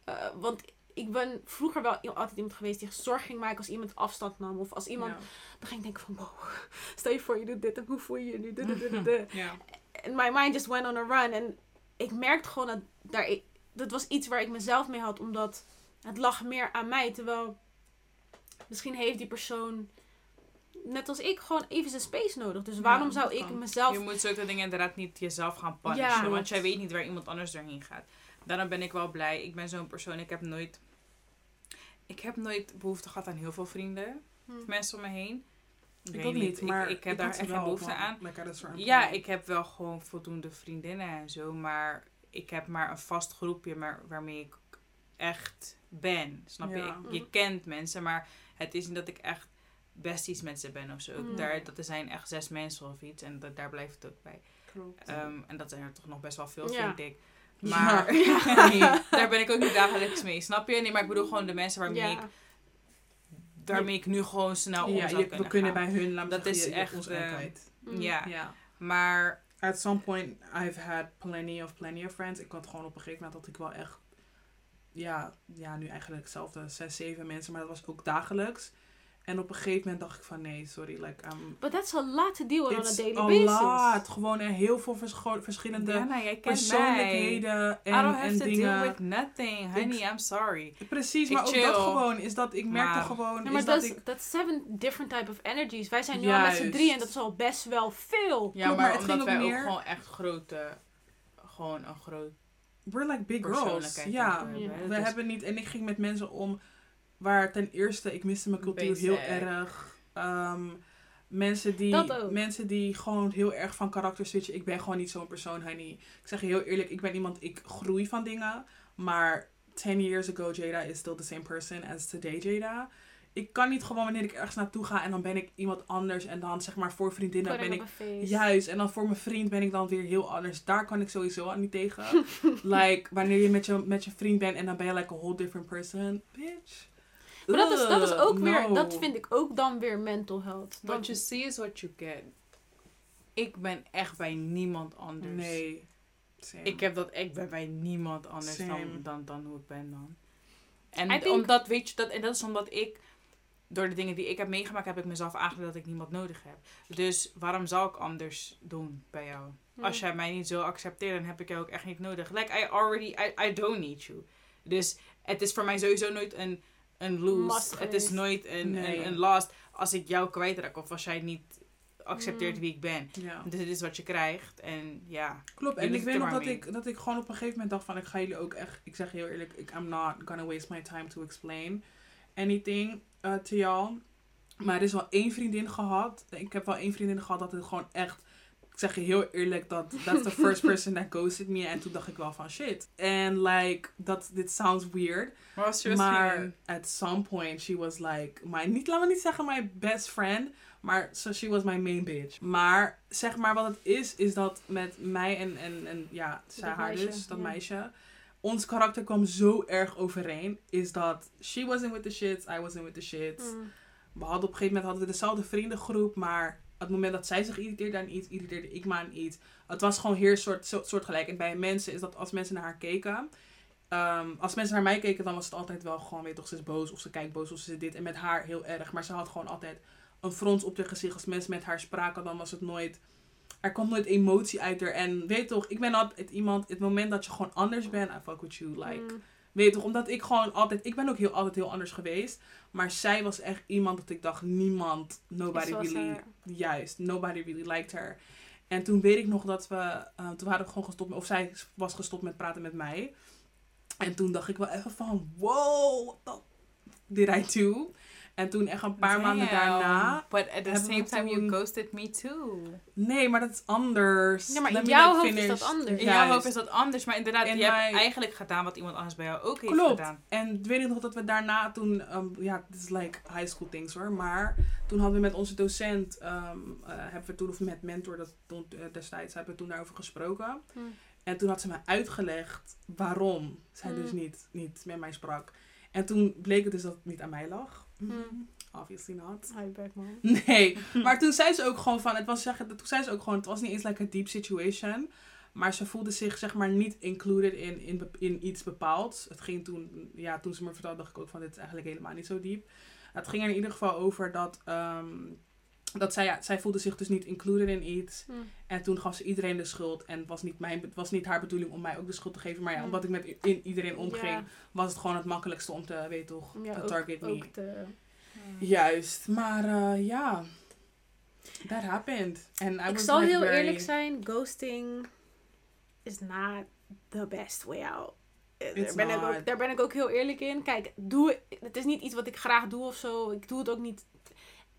Eh, want ik ben vroeger wel altijd iemand geweest die zorg ging maken als iemand afstand nam. Of als iemand, Ja. dan ging ik denken van, wow, stel je voor je doet dit en hoe voel je je nu? Duh. Ja. En my mind just went on a run. En ik merkte gewoon dat daar, dat was iets waar ik mezelf mee had, omdat het lag meer aan mij. Terwijl misschien heeft die persoon, net als ik, gewoon even zijn space nodig. Dus waarom Ja, zou ik kan. mezelf. Je moet zulke dingen inderdaad niet jezelf gaan punishen. Ja, want jij weet niet waar iemand anders doorheen gaat. Daarom ben ik wel blij. Ik ben zo'n persoon. Ik heb nooit... Ik heb nooit behoefte gehad aan heel veel vrienden. Hm. Of mensen om me heen. Ik weet ook niet, maar ik, heb daar echt wel geen behoefte aan. Certain Ja, ik heb wel gewoon voldoende vriendinnen en zo, maar ik heb maar een vast groepje maar, waarmee ik echt ben. Snap je? Ik- je kent mensen, maar het is niet dat ik echt besties met ze ben of zo. Mhm. Daar, dat er zijn echt zes mensen of iets en dat, daar blijft het ook bij. Klopt. Ehm, en dat zijn er toch nog best wel veel, Ja. vind ik. Ja. Maar nee, daar ben ik ook niet dagelijks mee, snap je? Nee, maar ik bedoel gewoon de mensen waarmee, ik, Ja. waarmee ik nu gewoon snel om ja, zou je, kunnen we kunnen gaan. bij hun, Dat is je- echt, eh. Mm. Ja, Ja. maar At some point, I've had plenty of plenty of friends. Ik had gewoon op een gegeven moment dat ik wel echt, ja, ja, nu eigenlijk hetzelfde, zes, zeven mensen, maar dat was ook dagelijks. En op een gegeven moment dacht ik van nee, sorry, like, um, But that's a lot to deal with on a daily a basis. lot. Gewoon er heel veel verscho- verschillende Diana, jij kent mij. persoonlijkheden I en, don't have en to dingen. deal with nothing, honey. I'm sorry. Precies, Ik maar ook dat gewoon is dat ik merkte Maar- gewoon is maar dat ik that's seven different type of energies. Wij zijn nu al met z'n Juist. drie en dat is al best wel veel. Ja, Klopt, maar, maar het omdat ging wij ook ook meer- gewoon echt grote, gewoon een groot we're like big girls. persoonlijkheid Ja, we Dus- hebben niet en ik ging met mensen om waar ten eerste ik miste mijn cultuur Basic. heel erg. Ehm, mensen die mensen die gewoon heel erg van karakter switchen. Ik ben gewoon niet zo'n persoon, honey. Ik zeg je heel eerlijk, ik ben iemand ik groei van dingen, maar 10 years ago Jada is still the same person as today Jada. Ik kan niet gewoon wanneer ik ergens naartoe ga en dan ben ik iemand anders en dan zeg maar voor vriendinnen Putting ben ik. Juist, en dan voor mijn vriend ben ik dan weer heel anders. Daar kan ik sowieso al niet tegen. like, wanneer je met, je met je vriend bent en dan ben je like a whole different person. Bitch. Maar dat is, dat is ook weer, dat vind ik ook dan weer mental health. What you see is what you get. Ik ben echt bij niemand anders. Nee. Same. Ik, heb dat, ik ben bij niemand anders dan, Same. dan, dan hoe ik ben dan. En think- omdat, weet je, dat, en dat is omdat ik, door de dingen die ik heb meegemaakt, heb ik mezelf aangeleerd dat ik niemand nodig heb. Dus waarom zou ik anders doen bij jou? Hmm. Als jij mij niet zo accepteert, dan heb ik jou ook echt niet nodig. Like, I already, I, I don't need you. Dus het is voor mij sowieso nooit een, een lose. Het is nooit een, Nee. een, een last als ik jou kwijtraak of als jij niet accepteert Mm. wie ik ben. Ja. Dus dit is wat je krijgt. En ja, Klopt. En ik weet nog dat mee. ik, dat ik gewoon op een gegeven moment dacht van... Ik ga jullie ook echt... Ik zeg heel eerlijk, ik, I'm not gonna waste my time to explain anything uh, to y'all. Maar er is wel één vriendin gehad. Ik heb wel één vriendin gehad dat het gewoon echt... Ik zeg je heel eerlijk, dat that's the first person that ghosted me. En toen dacht ik wel van shit. And like, dat, dit sounds weird. maar was Maar at some point, she was like, my, niet, laat me niet zeggen my best friend, maar so she was my main bitch. Maar zeg maar wat het is, is dat met mij en, en, en ja, zij Dat haar meisje, dus, dat meisje, ons karakter kwam zo erg overeen, is dat she wasn't with the shits, I wasn't with the shits. Mm. We hadden op een gegeven moment hadden we dezelfde vriendengroep, maar het moment dat zij zich irriteerde aan iets, irriteerde ik me aan iets. Het was gewoon heel soort, soort, soortgelijk. En bij mensen is dat als mensen naar haar keken, ehm, als mensen naar mij keken, dan was het altijd wel gewoon, weet toch, ze is boos of ze kijkt boos of ze dit. En met haar heel erg. Maar ze had gewoon altijd een frons op haar gezicht. Als mensen met haar spraken, dan was het nooit, er kwam nooit emotie uit haar. En weet toch, ik ben altijd iemand, het moment dat je gewoon anders bent, I fuck with you, like. Mm. Weet je toch, omdat ik gewoon altijd, ik ben ook heel, altijd heel anders geweest. Maar zij was echt iemand dat ik dacht, niemand, nobody really, haar. juist, nobody really liked her. En toen weet ik nog dat we, eh, toen waren we gewoon gestopt, met- of zij was gestopt met praten met mij. En toen dacht ik wel even van, wow, what did I do? En toen echt een paar maanden daarna, But at the hebben same we time, you ghosted me too. nee, maar dat is anders. Ja, maar in jouw hoofd is dat anders. In jouw hoofd is dat anders, maar inderdaad, In je hebt eigenlijk gedaan wat iemand anders bij jou ook heeft Klopt. gedaan. En weet ik nog dat we daarna toen, ehm, ja, dit is like high school things hoor, maar toen hadden we met onze docent, ehm, eh, hebben we toen, of met mentor dat toen, eh, destijds, hebben we toen daarover gesproken. Hmm. En toen had ze me uitgelegd waarom zij Hmm. dus niet, niet met mij sprak. En toen bleek het dus dat het niet aan mij lag. Hmm. Obviously not. Bek, man. Nee, maar toen zei ze ook gewoon van, het was, zeggen, toen zei ze ook gewoon, het was niet eens like a deep situation. Maar ze voelde zich zeg maar niet included in, in, in iets bepaalds. Het ging toen, ja, toen ze me vertelde, dacht ik ook van, dit is eigenlijk helemaal niet zo diep. Het ging er in ieder geval over dat, ehm, dat zij, ja, zij voelde zich dus niet included in iets. Mm. En toen gaf ze iedereen de schuld. En het was niet, mijn, het was niet haar bedoeling om mij ook de schuld te geven. Maar ja, Mm. omdat ik met in iedereen omging, Ja, was het gewoon het makkelijkste om te, weet toch, ook, target me. ook te... Juist, maar eh, ja, that happened. And I Ik was zal heel very- eerlijk zijn, ghosting is not the best way out. Eh, Daar ben, ik ook, daar ben ik ook heel eerlijk in. Kijk, doe, het is niet iets wat ik graag doe of zo. Ik doe het ook niet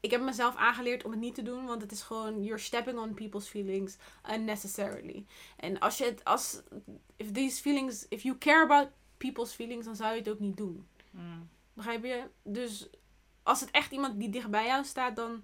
ik heb mezelf aangeleerd om het niet te doen, want het is gewoon, you're stepping on people's feelings unnecessarily. En als je het, als, if these feelings, if you care about people's feelings, dan zou je het ook niet doen. Mm. Begrijp je? Dus als het echt iemand die dicht bij jou staat, dan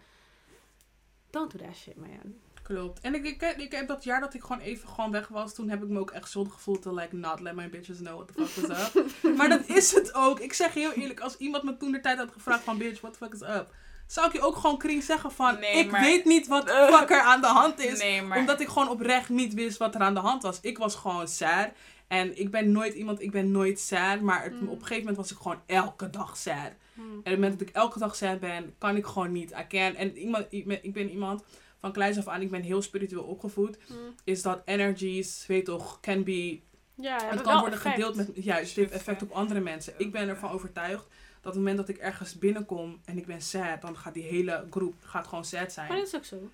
don't do that shit, man. Klopt. En ik, ik, ik heb dat jaar dat ik gewoon even gewoon weg was, toen heb ik me ook echt schuldig gevoeld te like not let my bitches know what the fuck was up. maar dat is het ook. Ik zeg heel eerlijk, als iemand me toen de tijd had gevraagd van bitch, what the fuck is up? Zou ik je ook gewoon kring zeggen van, Nee, ik maar- weet niet wat fuck er aan de hand is. Nee, maar... Omdat ik gewoon oprecht niet wist wat er aan de hand was. Ik was gewoon sad. En ik ben nooit iemand, ik ben nooit sad. Maar het- Mm. op een gegeven moment was ik gewoon elke dag sad. Hmm. En op het moment dat ik elke dag sad ben, kan ik gewoon niet. I can. En iemand, ik, ben, iemand van kleins af aan, ik ben heel spiritueel opgevoed. Hmm. Is dat energies, weet toch, can be. Ja, Het kan worden effect. gedeeld met. Juist, het heeft effect op andere mensen. Ik ben ervan overtuigd dat moment dat ik ergens binnenkom en ik ben sad, dan gaat die hele groep gaat gewoon sad zijn. Maar dat is ook zo.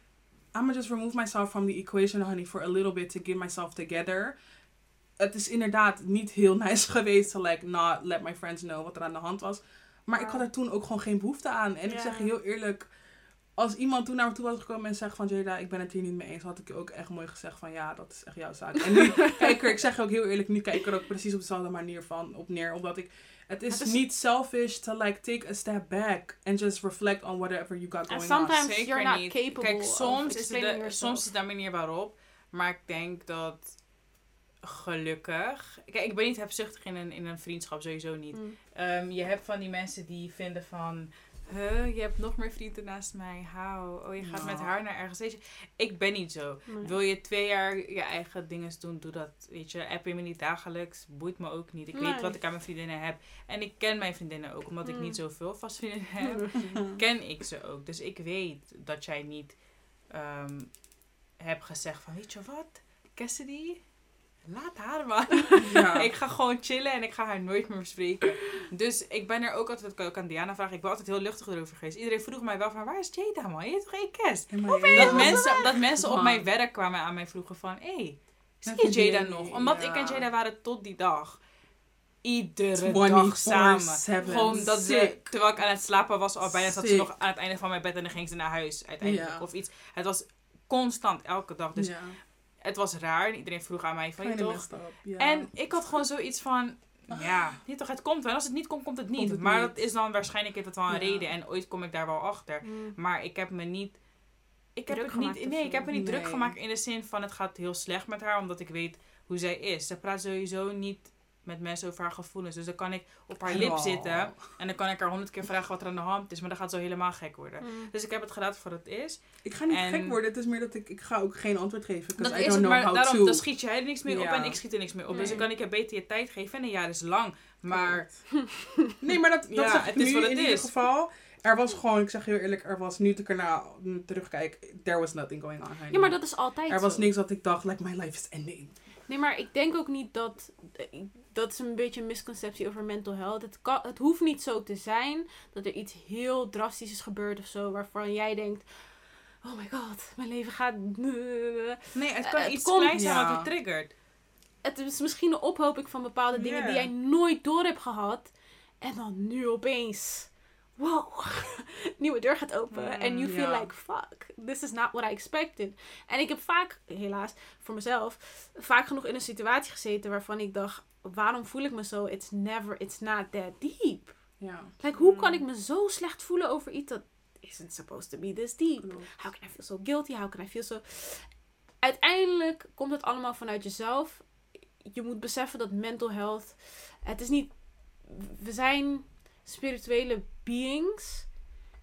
I'm just remove myself from the equation, honey, for a little bit to get myself together. Het is inderdaad niet heel nice geweest to like not let my friends know wat er aan de hand was. Maar ik had er toen ook gewoon geen behoefte aan. En ik zeg je heel eerlijk, als iemand toen naar me toe was gekomen en zegt van Jada, ik ben het hier niet mee eens, had ik ook echt mooi gezegd van ja, dat is echt jouw zaak. En nu kijk ik er, ik zeg je ook heel eerlijk, nu kijk ik er ook precies op dezelfde manier van op neer. Omdat ik, het is, Het is- niet selfish to like take a step back and just reflect on whatever you got going on. sometimes Zeker you're not niet. capable Kijk, of soms is, de, soms is de manier waarop. Maar ik denk dat gelukkig... Kijk, ik ben niet hebzuchtig in een, in een vriendschap, sowieso niet. Hmm. Ehm, je hebt van die mensen die vinden van... Huh, je hebt nog meer vrienden naast mij. Hou. Oh, je gaat met haar naar ergens. Je, ik ben niet zo. Nee. Wil je twee jaar je eigen dingen doen, doe dat. Weet je, app je me niet dagelijks. Boeit me ook niet. Ik Nee. weet wat ik aan mijn vriendinnen heb. En ik ken mijn vriendinnen ook. Omdat ik Mm. niet zoveel vastvriendinnen heb, ken ik ze ook. Dus ik weet dat jij niet ehm hebt gezegd van, weet je wat, Cassidy, laat haar man. Ja. ik ga gewoon chillen en ik ga haar nooit meer bespreken. Dus ik ben er ook altijd, dat kan ik ook aan Diana vragen, ik ben altijd heel luchtig erover geweest. Iedereen vroeg mij wel van, waar is Jada man? Je hebt toch geen kerst? Maar Dat mensen, dat mensen op mijn werk kwamen aan mij vroegen van, hé, hey, zie je Jada nog? Omdat ik en ja. Jada waren tot die dag. Iedere dag samen. 24/7. Gewoon dat ze, terwijl ik aan het slapen was, al bijna zat ze nog aan het einde van mijn bed en dan ging ze naar huis uiteindelijk. Ja. Of iets. Het was constant, elke dag. Dus ja. Het was raar. En iedereen vroeg aan mij van, je toch? up. En ik had gewoon zoiets van, ja, niet toch, het komt wel. Als het niet komt, komt het niet. Komt het maar niet. dat is dan waarschijnlijk heeft wel een Ja. reden. En ooit kom ik daar wel achter. Hmm. Maar ik heb me niet... Ik heb het niet, nee, ik heb me niet druk gemaakt in de zin van het gaat heel slecht met haar, omdat ik weet hoe zij is. Ze praat sowieso niet met mensen over haar gevoelens. Dus dan kan ik op haar lip Oh. zitten en dan kan ik haar honderd keer vragen wat er aan de hand is, maar dan gaat ze helemaal gek worden. Hmm. Dus ik heb het gelaten voor wat het is. Ik ga niet En- gek worden. Het is meer dat ik... Ik ga ook geen antwoord geven. Dat I is don't het, know maar how daarom to. dan schiet jij er niks meer op en ik schiet er niks meer op. Dus dan kan ik je beter je tijd geven en een jaar is lang. Maar Nee, maar dat, dat Ja, zeg ik het is nu wat het in ieder is. geval. Er was gewoon, ik zeg heel eerlijk, er was, nu ik erna terugkijk, there was nothing going on. honey. Ja, maar dat is altijd er was zo. niks dat ik dacht, like, my life is ending. Nee, maar ik denk ook niet dat... Dat is een beetje een misconceptie over mental health. Het, kan, het hoeft niet zo te zijn dat er iets heel drastisch is gebeurd of zo. Waarvan jij denkt... Oh my god, mijn leven gaat... nee, het Eh, kan het iets komt- kleins zijn Ja. wat je triggert. Het is misschien een ophoping van bepaalde dingen die jij nooit door hebt gehad. En dan nu opeens... Wow, nieuwe deur gaat open. En Mm, you feel like, fuck, this is not what I expected. En ik heb vaak, helaas, voor mezelf, vaak genoeg in een situatie gezeten waarvan ik dacht, waarom voel ik me zo? It's never, it's not that deep. Ja. Like, hoe Mm. kan ik me zo slecht voelen over iets dat isn't supposed to be this deep? klopt. How can I feel so guilty? How can I feel so... Uiteindelijk komt het allemaal vanuit jezelf. Je moet beseffen dat mental health... Het is niet... We zijn spirituele beings.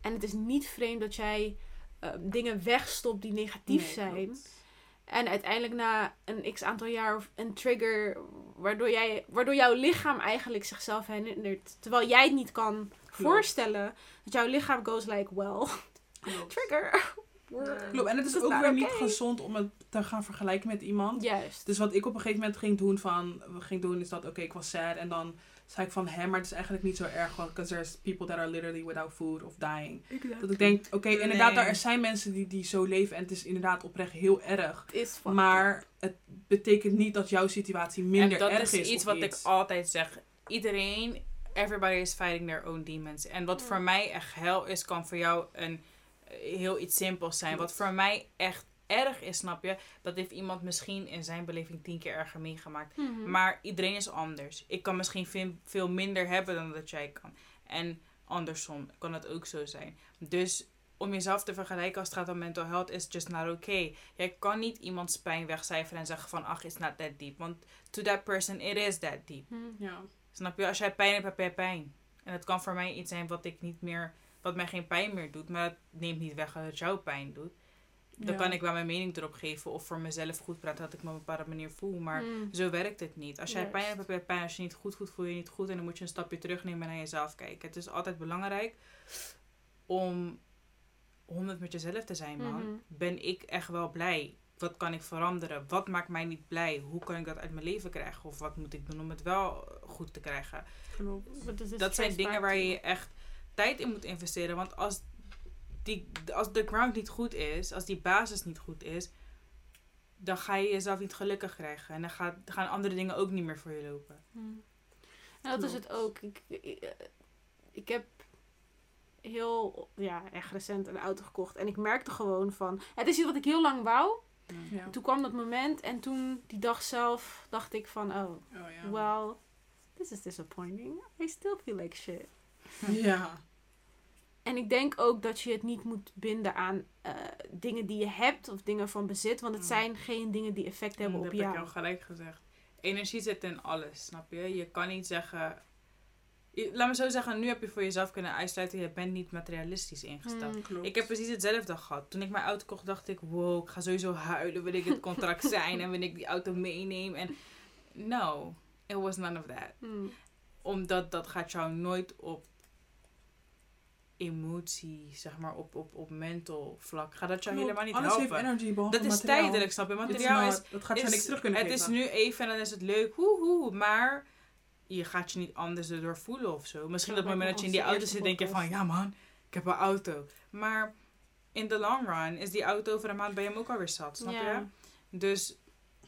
En het is niet vreemd dat jij eh, dingen wegstopt die negatief Nee, zijn. klopt. En uiteindelijk na een x aantal jaar of een trigger... Waardoor, jij, waardoor jouw lichaam eigenlijk zichzelf herinnert. Terwijl jij het niet kan voorstellen. Dat jouw lichaam goes like, well, Klopt. trigger. Klopt. En het is is ook weer niet gezond om het te gaan vergelijken met iemand. Juist. Dus wat ik op een gegeven moment ging doen van, ging doen is dat, oké, ik was sad. En dan zei ik van, hè, maar het is eigenlijk niet zo erg. Want because there's people that are literally without food of dying. Dat ik denk, oké, inderdaad, Nee. er zijn mensen die, die zo leven. En het is inderdaad oprecht heel erg. Het is fucked Maar het betekent niet dat jouw situatie minder en dat erg is is. iets wat ik altijd zeg. Iedereen, everybody is fighting their own demons. En wat Ja. voor mij echt hel is, kan voor jou een heel iets simpels zijn. Wat voor mij echt erg is, snap je? Dat heeft iemand misschien in zijn beleving tien keer erger meegemaakt. Mhm. Maar iedereen is anders. Ik kan misschien veel, minder hebben dan dat jij kan. En andersom kan het ook zo zijn. Dus om jezelf te vergelijken als het gaat om mental health is just not okay. Jij kan niet iemands pijn wegcijferen en zeggen van ach, it's not that deep. Want to that person it is that deep. Mhm. Ja. Snap je? Als jij pijn hebt, heb jij pijn. En het kan voor mij iets zijn wat ik niet meer, wat mij geen pijn meer doet. Maar het neemt niet weg dat het jou pijn doet. Dan Ja. kan ik wel mijn mening erop geven of voor mezelf goed praten dat ik me op een bepaalde manier voel. Maar Mhm. zo werkt het niet. Als jij pijn hebt, heb je pijn. Als je niet goed voelt, voel je je niet goed. En dan moet je een stapje terugnemen en naar jezelf kijken. Het is altijd belangrijk om 100 met jezelf te zijn, man. Mhm. Ben ik echt wel blij? Wat kan ik veranderen? Wat maakt mij niet blij? Hoe kan ik dat uit mijn leven krijgen? Of wat moet ik doen om het wel goed te krijgen? Klopt. Dat zijn dingen waar je echt tijd in moet investeren. Want als, die, als de ground niet goed is, als die basis niet goed is, dan ga je jezelf niet gelukkig krijgen. En dan gaat, gaan andere dingen ook niet meer voor je lopen. Hmm. En dat is het ook. Ik, ik, ik heb heel, ja, echt recent een auto gekocht. En ik merkte gewoon van... Het is iets wat ik heel lang wou. Ja. Toen kwam dat moment. En toen, die dag zelf, dacht ik van... Oh, Oh, ja. well, this is disappointing. I still feel like shit. ja. En ik denk ook dat je het niet moet binden aan eh, dingen die je hebt. Of dingen van bezit. Want het Mm. zijn geen dingen die effect hebben dat op heb ik jou. jou gelijk gezegd. Energie zit in alles, snap je? Je kan niet zeggen... je- laat me zo zeggen, nu heb je voor jezelf kunnen uitsluiten... je bent niet materialistisch ingesteld. Klopt. Ik heb precies hetzelfde gehad. Toen ik mijn auto kocht, dacht ik... Wow, ik ga sowieso huilen. Wil ik het contract zijn? En wil ik die auto meeneem? En no, it was none of that. Omdat dat gaat jou nooit op emotie, zeg maar, op, op, op mental vlak. Gaat dat jou Klopt. helemaal niet Alles helpen. heeft energy, behalve Dat is materiaal. tijdelijk, snap je? Materiaal is dat gaat je is- niks terug kunnen het geven. is nu even en dan is het leuk, woehoe, maar je gaat je niet anders erdoor voelen of zo. Misschien Ja, op het moment dat je in die auto zit, denk je van, ja man, ik heb een auto. Maar in de long run is die auto over een maand bij hem ook alweer zat, snap je? Dus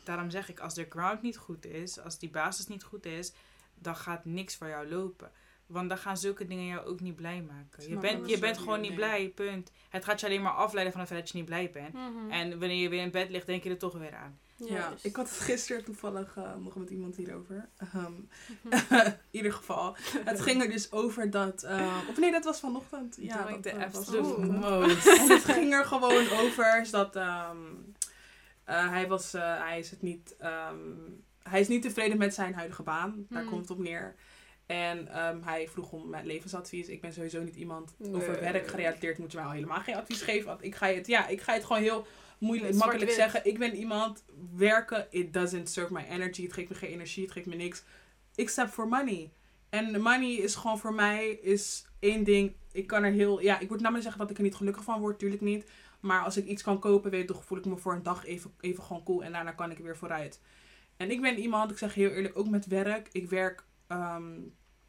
daarom zeg ik, als de ground niet goed is, als die basis niet goed is, dan gaat niks voor jou lopen. Want dan gaan zulke dingen jou ook niet blij maken. Je bent, je bent gewoon niet blij, punt. Het gaat je alleen maar afleiden van het feit dat je niet blij bent. Mhm. En wanneer je weer in bed ligt, denk je er toch weer aan. Ja, Juist. ik had het gisteren toevallig eh, nog met iemand hierover. Ehm, Mhm. in ieder geval. Het ging er dus over dat... eh, of nee, dat was vanochtend. Ja, dat, the eh, was. En het ging er gewoon over is dat ehm, eh, hij, was, eh, hij, is het niet, ehm, hij is niet tevreden met zijn huidige baan. Daar Hmm. komt het op neer. En ehm, hij vroeg om mijn levensadvies. Ik ben sowieso niet iemand Nee. over werk gerelateerd. Moet je mij al helemaal geen advies geven. Want ik ga het, ja, ik ga het gewoon heel moeilijk, makkelijk zeggen. Ik ben iemand, werken, it doesn't serve my energy. Het geeft me geen energie, het geeft me niks. Except for money. En money is gewoon voor mij is één ding. Ik kan er heel, ja, ik moet namelijk zeggen dat ik er niet gelukkig van word, tuurlijk niet. Maar als ik iets kan kopen, weet toch, voel ik me voor een dag even, even gewoon cool. En daarna kan ik er weer vooruit. En ik ben iemand, ik zeg heel eerlijk, ook met werk. Ik werk, ehm,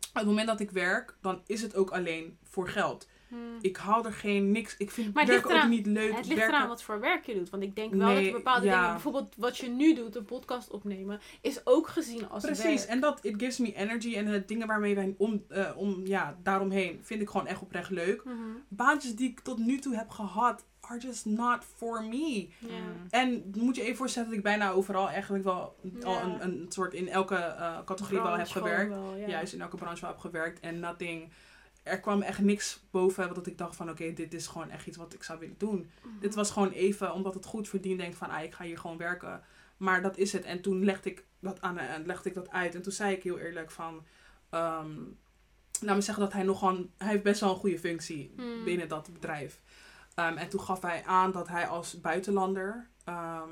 op het moment dat ik werk, dan is het ook alleen voor geld. Hmm. Ik haal er geen niks. Ik vind Maar het werken ook niet leuk. Het ligt werken, eraan wat voor werk je doet. Want ik denk wel dat Nee, bepaalde ja. dingen... Bijvoorbeeld wat je nu doet, een podcast opnemen... is ook gezien als Precies, werk. en dat it gives me energy. En de dingen waarmee wij om, eh, om, ja, daaromheen vind ik gewoon echt oprecht leuk. Mhm. Baantjes die ik tot nu toe heb gehad, are just not for me. Ja. En moet je even voorstellen dat ik bijna overal eigenlijk wel al een, een soort in elke eh, categorie wel heb gewerkt. wel, ja. Juist in elke branche wel heb gewerkt. En nothing. Er kwam echt niks boven dat ik dacht van oké, dit is gewoon echt iets wat ik zou willen doen. Mhm. Dit was gewoon even omdat het goed verdient. Denk van ah, ik ga hier gewoon werken. Maar dat is het. En toen legde ik dat, aan, en legde ik dat uit. En toen zei ik heel eerlijk van. ehm laat me zeggen dat hij nog gewoon. Hij heeft best wel een goede functie Hmm. binnen dat bedrijf. Ehm, en toen gaf hij aan dat hij als buitenlander. ehm,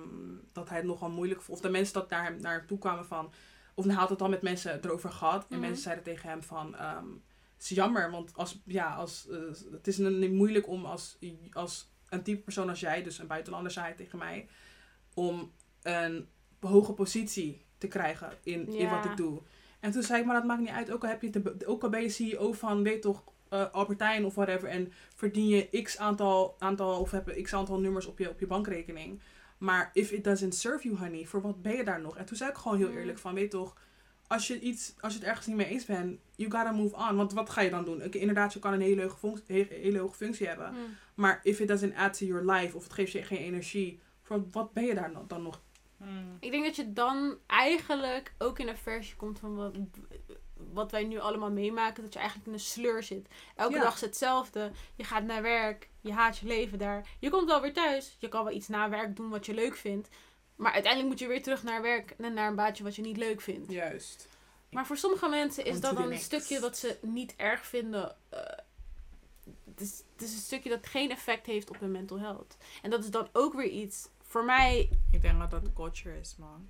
dat hij het nogal moeilijk vond. Of de mensen dat naar hem naar toe kwamen van. Of hij had het al met mensen erover gehad. En Mhm. mensen zeiden tegen hem van. ehm, het is jammer, want als, ja, als, eh, het is een, moeilijk om als, als een type persoon als jij, dus een buitenlander zei hij tegen mij, om een hoge positie te krijgen in, in wat ik doe. En toen zei ik, maar dat maakt niet uit, ook al, heb je de, ook al ben je CEO van, weet toch, eh Albertijn of whatever, en verdien je x aantal, aantal of heb je x aantal nummers op je, op je bankrekening. Maar if it doesn't serve you, honey, voor wat ben je daar nog? En toen zei ik gewoon heel Mm. eerlijk van, weet toch, als je, iets, als je het ergens niet mee eens bent, you gotta move on. Want wat ga je dan doen? Oké, inderdaad, je kan een hele hoge, functie, hele, hele hoge functie hebben. Hmm. Maar if it doesn't add to your life, of het geeft je geen energie, voor wat ben je daar dan- dan nog? Mm. Ik denk dat je dan eigenlijk ook in een versie komt van wat, wat wij nu allemaal meemaken. Dat je eigenlijk in een sleur zit. Elke Ja. dag is hetzelfde. Je gaat naar werk. Je haat je leven daar. Je komt wel weer thuis. Je kan wel iets na werk doen wat je leuk vindt. Maar uiteindelijk moet je weer terug naar werk en naar een baantje wat je niet leuk vindt. Juist. Maar voor sommige mensen is On dat dan een stukje dat ze niet erg vinden. eh, het, is, het is een stukje dat geen effect heeft op hun mental health. En dat is dan ook weer iets. Voor mij, Ik denk dat dat culture is, man.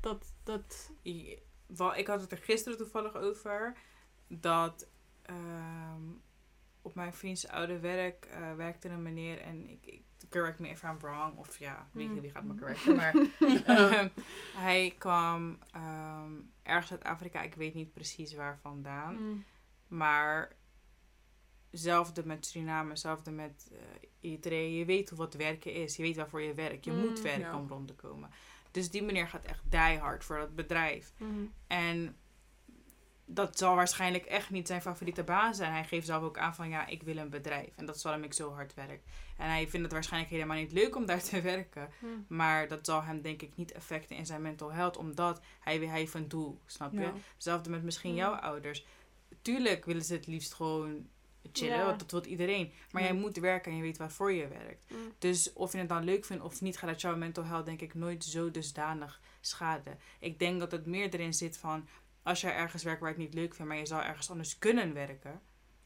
dat, dat I- ik had het er gisteren toevallig over. Dat ehm, op mijn vriends oude werk eh, werkte een meneer. En ik, ik correct me if I'm wrong. Of ja, weet Mm. je, wie gaat me correcten. Maar ehm, hij kwam ehm, ergens uit Afrika. Ik weet niet precies waar vandaan. mm, Maar hetzelfde met Suriname, hetzelfde met Eritrea. Je weet hoe wat werken is. Je weet waarvoor je werkt. Je Mm, moet werken ja. om rond te komen. Dus die meneer gaat echt die hard voor dat bedrijf. mm. En dat zal waarschijnlijk echt niet zijn favoriete baan zijn. Hij geeft zelf ook aan van ja, ik wil een bedrijf. En dat is waarom ik zo hard werk. En hij vindt het waarschijnlijk helemaal niet leuk om daar te werken. Mm. Maar dat zal hem denk ik niet affecten in zijn mental health. Omdat hij, hij heeft een doel, snap je? Ja. Hetzelfde met misschien Mm. jouw ouders. Tuurlijk willen ze het liefst gewoon chillen, Ja. want dat wil iedereen. Maar jij moet werken en je weet waarvoor je werkt. Mm. Dus of je het dan leuk vindt of niet, gaat het jouw mental health denk ik nooit zo dusdanig schaden. Ik denk dat het meer erin zit van, als jij ergens werkt waar je het niet leuk vindt, maar je zou ergens anders kunnen werken.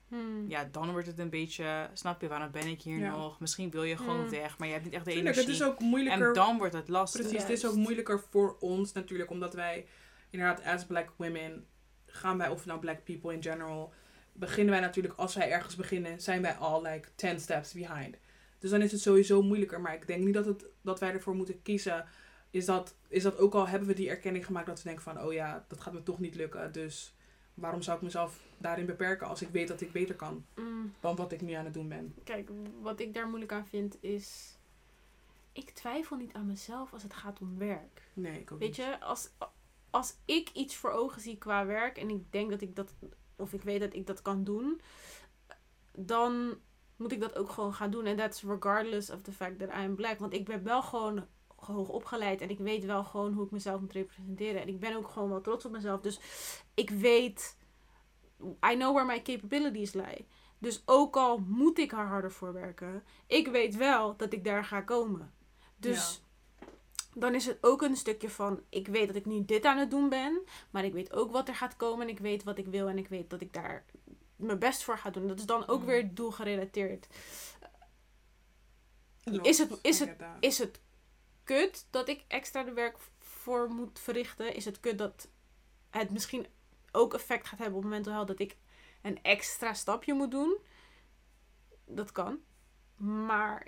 Mm. Ja, dan wordt het een beetje, snap je, waarom ben ik hier Ja. nog? Misschien wil je gewoon weg, maar je hebt niet echt de Tuurlijk, het energie. is ook moeilijker. en dan wordt het lastig. Precies, het is ook moeilijker voor ons natuurlijk, omdat wij inderdaad as black women gaan wij, of nou black people in general, beginnen wij natuurlijk, als wij ergens beginnen, zijn wij al like 10 steps behind. Dus dan is het sowieso moeilijker, maar ik denk niet dat, het, dat wij ervoor moeten kiezen. Is dat, is dat ook al hebben we die erkenning gemaakt dat we denken van, oh ja, dat gaat me toch niet lukken. Dus waarom zou ik mezelf daarin beperken als ik weet dat ik beter kan Mm. dan wat ik nu aan het doen ben? Kijk, wat ik daar moeilijk aan vind is. Ik twijfel niet aan mezelf als het gaat om werk. Nee, ik ook Weet niet. je, als, als ik iets voor ogen zie qua werk en ik denk dat ik dat, of ik weet dat ik dat kan doen, dan moet ik dat ook gewoon gaan doen. En that's regardless of the fact that I'm black. Want ik ben wel gewoon hoog opgeleid en ik weet wel gewoon hoe ik mezelf moet representeren. En ik ben ook gewoon wel trots op mezelf. Dus ik weet, I know where my capabilities lie. Dus ook al moet ik er harder voor werken, ik weet wel dat ik daar ga komen. Dus dan is het ook een stukje van, ik weet dat ik nu dit aan het doen ben, maar ik weet ook wat er gaat komen en ik weet wat ik wil en ik weet dat ik daar mijn best voor ga doen. Dat is dan ook Mm. weer doelgerelateerd. Klopt, is het- is het-. Is het kut dat ik extra de werk voor moet verrichten? Is het kut dat het misschien ook effect gaat hebben op mental health dat ik een extra stapje moet doen? Dat kan. Maar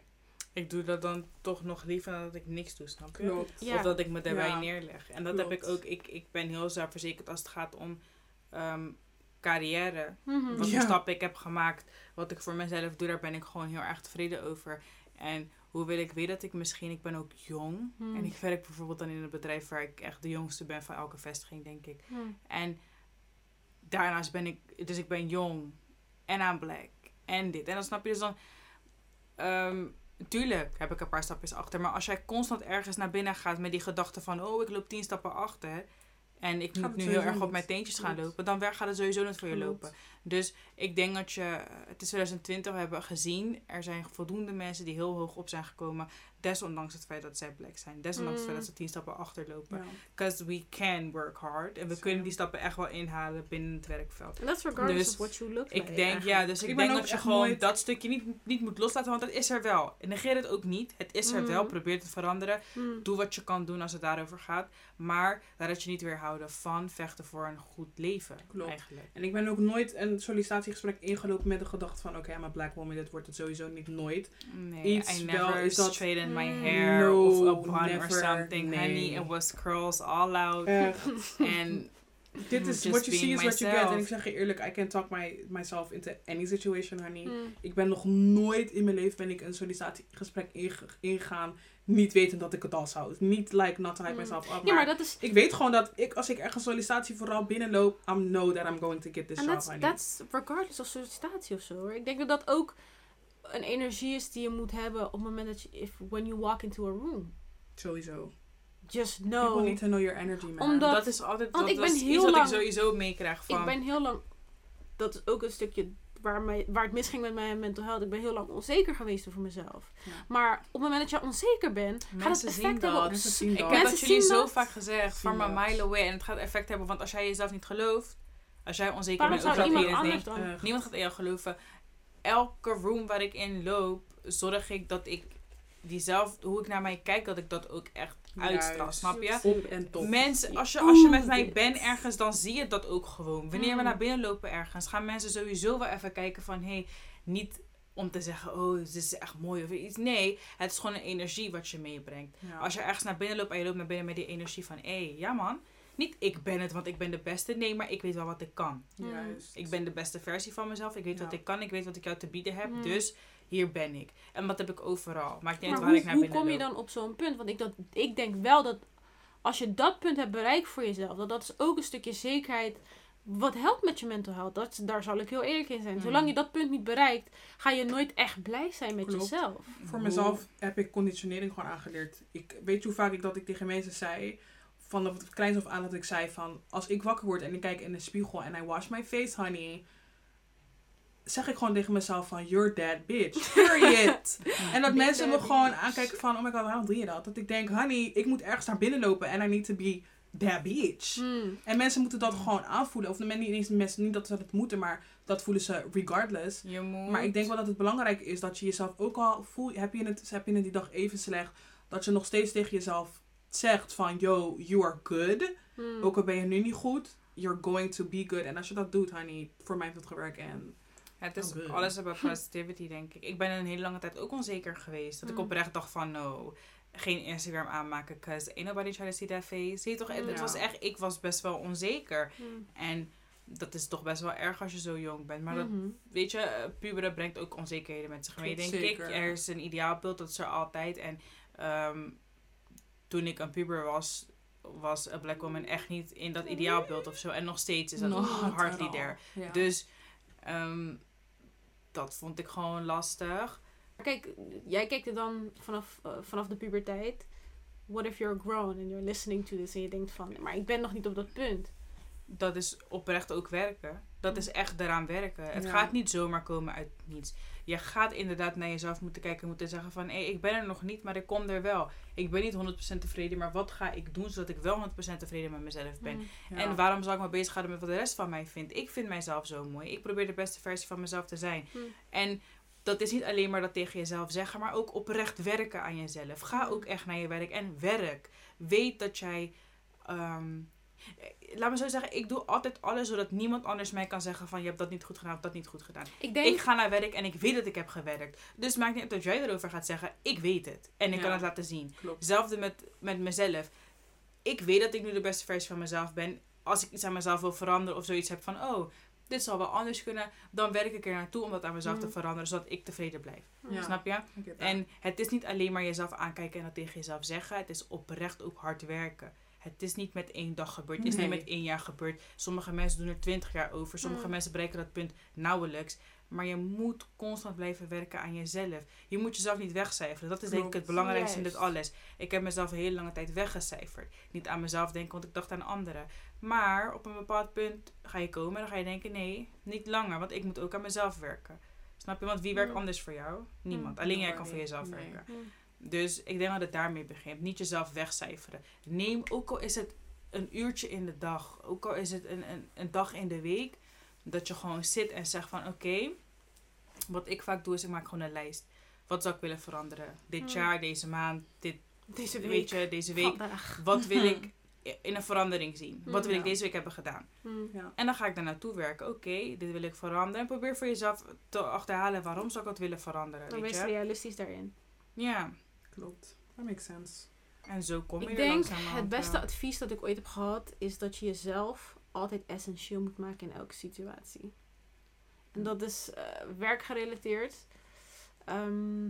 Ik doe dat dan toch nog liever dan dat ik niks doe, snap je? Klopt. ja, Of dat ik me daarbij Ja. neerleg. En dat heb ik ook. Ik, ik ben heel zelfverzekerd als het gaat om ehm, carrière. Mhm. Wat Ja. voor stappen ik heb gemaakt. Wat ik voor mezelf doe, daar ben ik gewoon heel erg tevreden over. En hoe wil ik weer dat ik misschien... Ik ben ook jong. Hmm. En ik werk bijvoorbeeld dan in een bedrijf waar ik echt de jongste ben van elke vestiging, denk ik. Mhm. En daarnaast ben ik... Dus ik ben jong. En aan black. En dit. En dan snap je dus dan... ehm, tuurlijk heb ik een paar stapjes achter. Maar als jij constant ergens naar binnen gaat met die gedachte van... Oh, ik loop tien stappen achter. En ik moet nu heel erg op mijn teentjes gaan lopen. Dan gaat het sowieso niet voor je lopen. Dus ik denk dat je... Het is 2020, we hebben gezien... Er zijn voldoende mensen die heel hoog op zijn gekomen. Desondanks het feit dat zij black zijn. Desondanks het feit Mm. dat ze tien stappen achterlopen. Because we can work hard. En we kunnen die stappen echt wel inhalen binnen het werkveld. En dat is regardless Dus of what you look Ik like, denk, ja, dus ik, Ik denk dat je gewoon nooit- dat stukje niet, niet moet loslaten, want het is er wel. En negeer het ook niet. Het is er Mm. wel. Probeer het te veranderen. Mm. Doe wat je kan doen als het daarover gaat. Maar laat het je niet weerhouden van vechten voor een goed leven. Klopt. Eigenlijk. En ik ben ook nooit een sollicitatiegesprek ingelopen met de gedachte van... Oké, I'm a black woman, dit wordt het sowieso niet nooit. Nee, Iets I wel never is dat- straightened my Mm. hair No, of a bun or never. something. Nee. Honey, it was curls all out. En dit is, what you see is what you get. En ik zeg je eerlijk, I can talk my, myself into any situation, honey. Mm. Ik ben nog nooit in mijn leven ben ik een sollicitatiegesprek inge- ingegaan, niet weten dat ik het al zou. Niet like not to hype Mm. myself up, Ja, maar, maar dat is... ik weet gewoon dat ik, als ik ergens sollicitatie vooral binnenloop, I know that I'm going to get this En job, that's, that's regardless of sollicitatie of zo hoor. Ik denk dat dat ook een energie is die je moet hebben op het moment dat je... If, when you walk into a room. Sowieso. Just People know. need to know your energy, man. Omdat- Dat is altijd Want dat ik ben iets heel wat lang- ik sowieso meekrijg van... Ik ben heel lang... Dat is ook een stukje waar, mij, waar het misging met mijn mental health. Ik ben heel lang onzeker geweest over mezelf. Ja. Maar op het moment dat je onzeker bent, gaat het effect hebben op... dat. Mensen zien Ik dat. heb Mensen dat jullie zien zo dat. vaak gezegd, van my dat. mile away. En het gaat effect hebben, want als jij jezelf niet gelooft, als jij onzeker Waarom bent zou over iemand hele anders. Eh, niemand gaat in jou geloven. Elke room waar ik in loop, zorg ik dat ik diezelfde, hoe ik naar mij kijk, dat ik dat ook echt uitstraal, snap je? Op en top. Mensen, als je, als je met mij bent ergens, dan zie je dat ook gewoon. Wanneer we Mm. naar binnen lopen ergens, gaan mensen sowieso wel even kijken van, hé, hey, niet om te zeggen, oh, dit is echt mooi of iets. Nee, het is gewoon een energie wat je meebrengt. Ja. Als je ergens naar binnen loopt en je loopt naar binnen met die energie van, hé, hey, ja man. Niet ik ben het, want ik ben de beste. Nee, maar ik weet wel wat ik kan. Juist. Ik ben de beste versie van mezelf. Ik weet Ja. wat ik kan. Ik weet wat ik jou te bieden heb. Mm. Dus hier ben ik. En dat heb ik overal. Maakt niet Maar uit waar hoe, ik naar hoe binnen kom je dan op zo'n punt? Want ik, dat, ik denk wel dat als je dat punt hebt bereikt voor jezelf, dat dat is ook een stukje zekerheid. Wat helpt met je mental health? Dat, daar zal ik heel eerlijk in zijn. Mm. Zolang je dat punt niet bereikt, ga je nooit echt blij zijn met Klopt. jezelf. Voor mezelf heb ik conditionering gewoon aangeleerd. Ik weet je hoe vaak ik dat ik tegen mensen zei. Vanaf het kleins af aan dat ik zei van... Als ik wakker word en ik kijk in de spiegel en I wash my face, honey. Zeg ik gewoon tegen mezelf van... You're that bitch. Period. en dat mensen me gewoon aankijken van... Oh my god, waarom doe je dat? Dat ik denk, honey, ik moet ergens naar binnen lopen. En I need to be that bitch. Hmm. En mensen moeten dat gewoon aanvoelen. Of de mensen niet eens mensen, niet dat ze dat moeten, maar dat voelen ze regardless. Je moet... Maar ik denk wel dat het belangrijk is dat je jezelf ook al voelt, heb je het, heb je het die dag even slecht, dat je nog steeds tegen jezelf zegt van, yo, you are good. Hmm. Ook al ben je nu niet goed, you're going to be good. En als je dat doet, honey, voor mij heeft het gewerkt. En Het is Oké. alles about positivity, denk ik. Ik ben een hele lange tijd ook onzeker geweest. Dat ik Mm. oprecht dacht van, no, geen Instagram aanmaken, cause ain't nobody try to see that face. Zie je toch? Het Ja. was echt, ik was best wel onzeker. Hmm. En dat is toch best wel erg als je zo jong bent. Maar dat, Mhm. weet je, eh, puberen brengt ook onzekerheden met zich mee, denk zeker. ik. Er is een ideaalbeeld, dat is er altijd. En ehm, toen ik een puber was, was een black woman echt niet in dat ideaalbeeld of zo. En nog steeds is dat hardly there. Ja. Dus ehm, dat vond ik gewoon lastig. Kijk, jij kijkt er dan vanaf, eh, vanaf de puberteit. What if you're grown and you're listening to this en je denkt van, maar ik ben nog niet op dat punt. Dat is oprecht ook werken. Dat is echt eraan werken. Het Ja. gaat niet zomaar komen uit niets. Je gaat inderdaad naar jezelf moeten kijken en moeten zeggen van... hé, ik ben er nog niet, maar ik kom er wel. Ik ben niet 100% tevreden, maar wat ga ik doen zodat ik wel 100% tevreden met mezelf ben? Ja. En waarom zou ik me bezighouden met wat de rest van mij vindt? Ik vind mijzelf zo mooi. Ik probeer de beste versie van mezelf te zijn. Hmm. En dat is niet alleen maar dat tegen jezelf zeggen, maar ook oprecht werken aan jezelf. Ga ook echt naar je werk en werk. Weet dat jij. ehm, laat me zo zeggen, ik doe altijd alles zodat niemand anders mij kan zeggen van je hebt dat niet goed gedaan of dat niet goed gedaan. Ik denk, Ik ga naar werk en ik weet dat ik heb gewerkt. Dus het maakt niet uit dat jij erover gaat zeggen, ik weet het. En ik Ja. kan het laten zien. Klopt. Hetzelfde met, met mezelf. Ik weet dat ik nu de beste versie van mezelf ben. Als ik iets aan mezelf wil veranderen of zoiets heb van, oh, dit zal wel anders kunnen, dan werk ik er naartoe om dat aan mezelf te Mm. veranderen, zodat ik tevreden blijf. Ja. Snap je? En het is niet alleen maar jezelf aankijken en dat tegen jezelf zeggen. Het is oprecht ook hard werken. Het is niet met één dag gebeurd. Het is Nee. niet met één jaar gebeurd. Sommige mensen doen er twintig jaar over. Sommige Mm. mensen bereiken dat punt nauwelijks. Maar je moet constant blijven werken aan jezelf. Je moet jezelf niet wegcijferen. Dat is denk ik het belangrijkste in dit alles. Ik heb mezelf een hele lange tijd weggecijferd. Niet aan mezelf denken, want ik dacht aan anderen. Maar op een bepaald punt ga je komen en dan ga je denken: nee, niet langer. Want ik moet ook aan mezelf werken. Snap je? Want wie werkt Mm. anders voor jou? Niemand. Mm. Alleen jij kan voor jezelf Nee. werken. Dus ik denk dat het daarmee begint. Niet jezelf wegcijferen. Neem, ook al is het een uurtje in de dag, ook al is het een, een, een dag in de week, dat je gewoon zit en zegt van oké, wat ik vaak doe is ik maak gewoon een lijst. Wat zou ik willen veranderen? Dit Hmm. jaar, deze maand, dit, Deze week. weet je, deze week. Vandaag. Wat wil ik in een verandering zien? Wat wil ik deze week hebben gedaan? Hmm. Ja. En dan ga ik daar naartoe werken. Oké, dit wil ik veranderen. En probeer voor jezelf te achterhalen waarom zou ik dat willen veranderen. Dan Weet wees je? realistisch daarin. Ja, Klopt. That makes sense. en zo kom je Ik er denk het beste advies dat ik ooit heb gehad is dat je jezelf altijd essentieel moet maken in elke situatie. En dat is eh, werkgerelateerd. Ehm,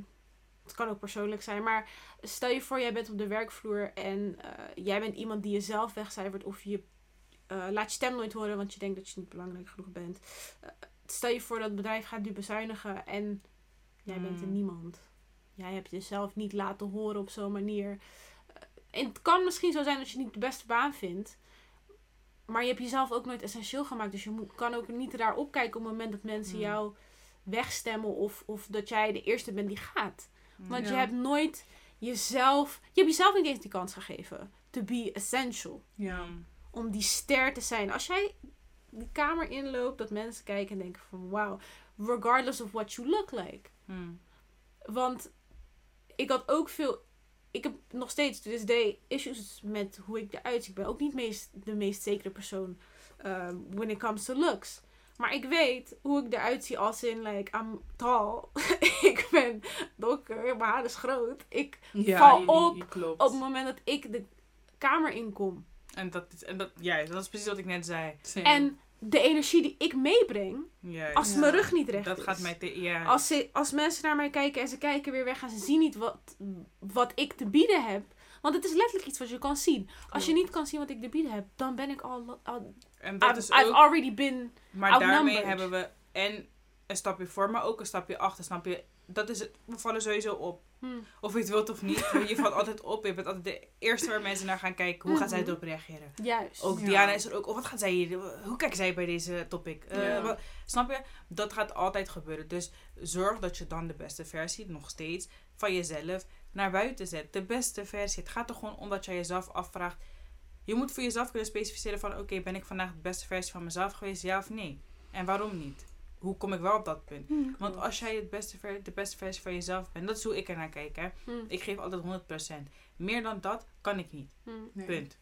het kan ook persoonlijk zijn. Maar stel je voor, jij bent op de werkvloer en eh, jij bent iemand die jezelf wegcijfert of je eh, laat je stem nooit horen, want je denkt dat je niet belangrijk genoeg bent. Stel je voor dat het bedrijf gaat nu bezuinigen en jij bent er Hmm. niemand. Jij hebt jezelf niet laten horen op zo'n manier. Eh, en het kan misschien zo zijn dat je niet de beste baan vindt. Maar je hebt jezelf ook nooit essentieel gemaakt. Dus je moet, kan ook niet daar opkijken op het moment dat mensen Hmm. jou wegstemmen. Of, of dat jij de eerste bent die gaat. Want je hebt nooit jezelf... Je hebt jezelf niet eens die kans gegeven. To be essential Ja. om die ster te zijn. Als jij die kamer inloopt, dat mensen kijken en denken van wauw, regardless of what you look like. Hmm. Want ik had ook veel, ik heb nog steeds to this day issues met hoe ik eruit zie. Ik ben ook niet meest, de meest zekere persoon um, when it comes to looks. Maar ik weet hoe ik eruit zie als in, like, I'm tall. ik ben donker, mijn haar is groot. Ik, Ja, Val je- op je klopt. op het moment dat ik de kamer inkom. En dat en dat, ja, dat is precies wat ik net zei. Same. En de energie die ik meebreng, Juist. als mijn rug niet recht dat is. gaat mij te, ja. Als, ze, als mensen naar mij kijken en ze kijken weer weg en ze zien niet wat, wat ik te bieden heb. Want het is letterlijk iets wat je kan zien. Als je niet kan zien wat ik te bieden heb, dan ben ik al... al en dat I've, is I've ook, already been... maar daarmee hebben we en een stapje voor, maar ook een stapje achter, snap je? Dat is het, we vallen sowieso op. Hmm. Of je het wilt of niet, je valt altijd op. Je bent altijd de eerste waar mensen naar gaan kijken. Hoe gaat zij Mhm. erop reageren? Juist. Ook Ja. Diana is er ook. Oh, wat gaat zij hier? Hoe kijkt zij bij deze topic? Eh, Ja. wat- snap je? Dat gaat altijd gebeuren. Dus zorg dat je dan de beste versie, nog steeds, van jezelf naar buiten zet. De beste versie. Het gaat er gewoon om dat jij jezelf afvraagt. Je moet voor jezelf kunnen specificeren van... Oké, ben ik vandaag de beste versie van mezelf geweest? Ja of nee? En waarom niet? Hoe kom ik wel op dat punt? Hmm. Want als jij het beste ver- de beste versie van jezelf bent... Dat is hoe ik ernaar kijk, hè. Hmm. Ik geef altijd 100%. Meer dan dat kan ik niet. Hmm. Nee. Punt.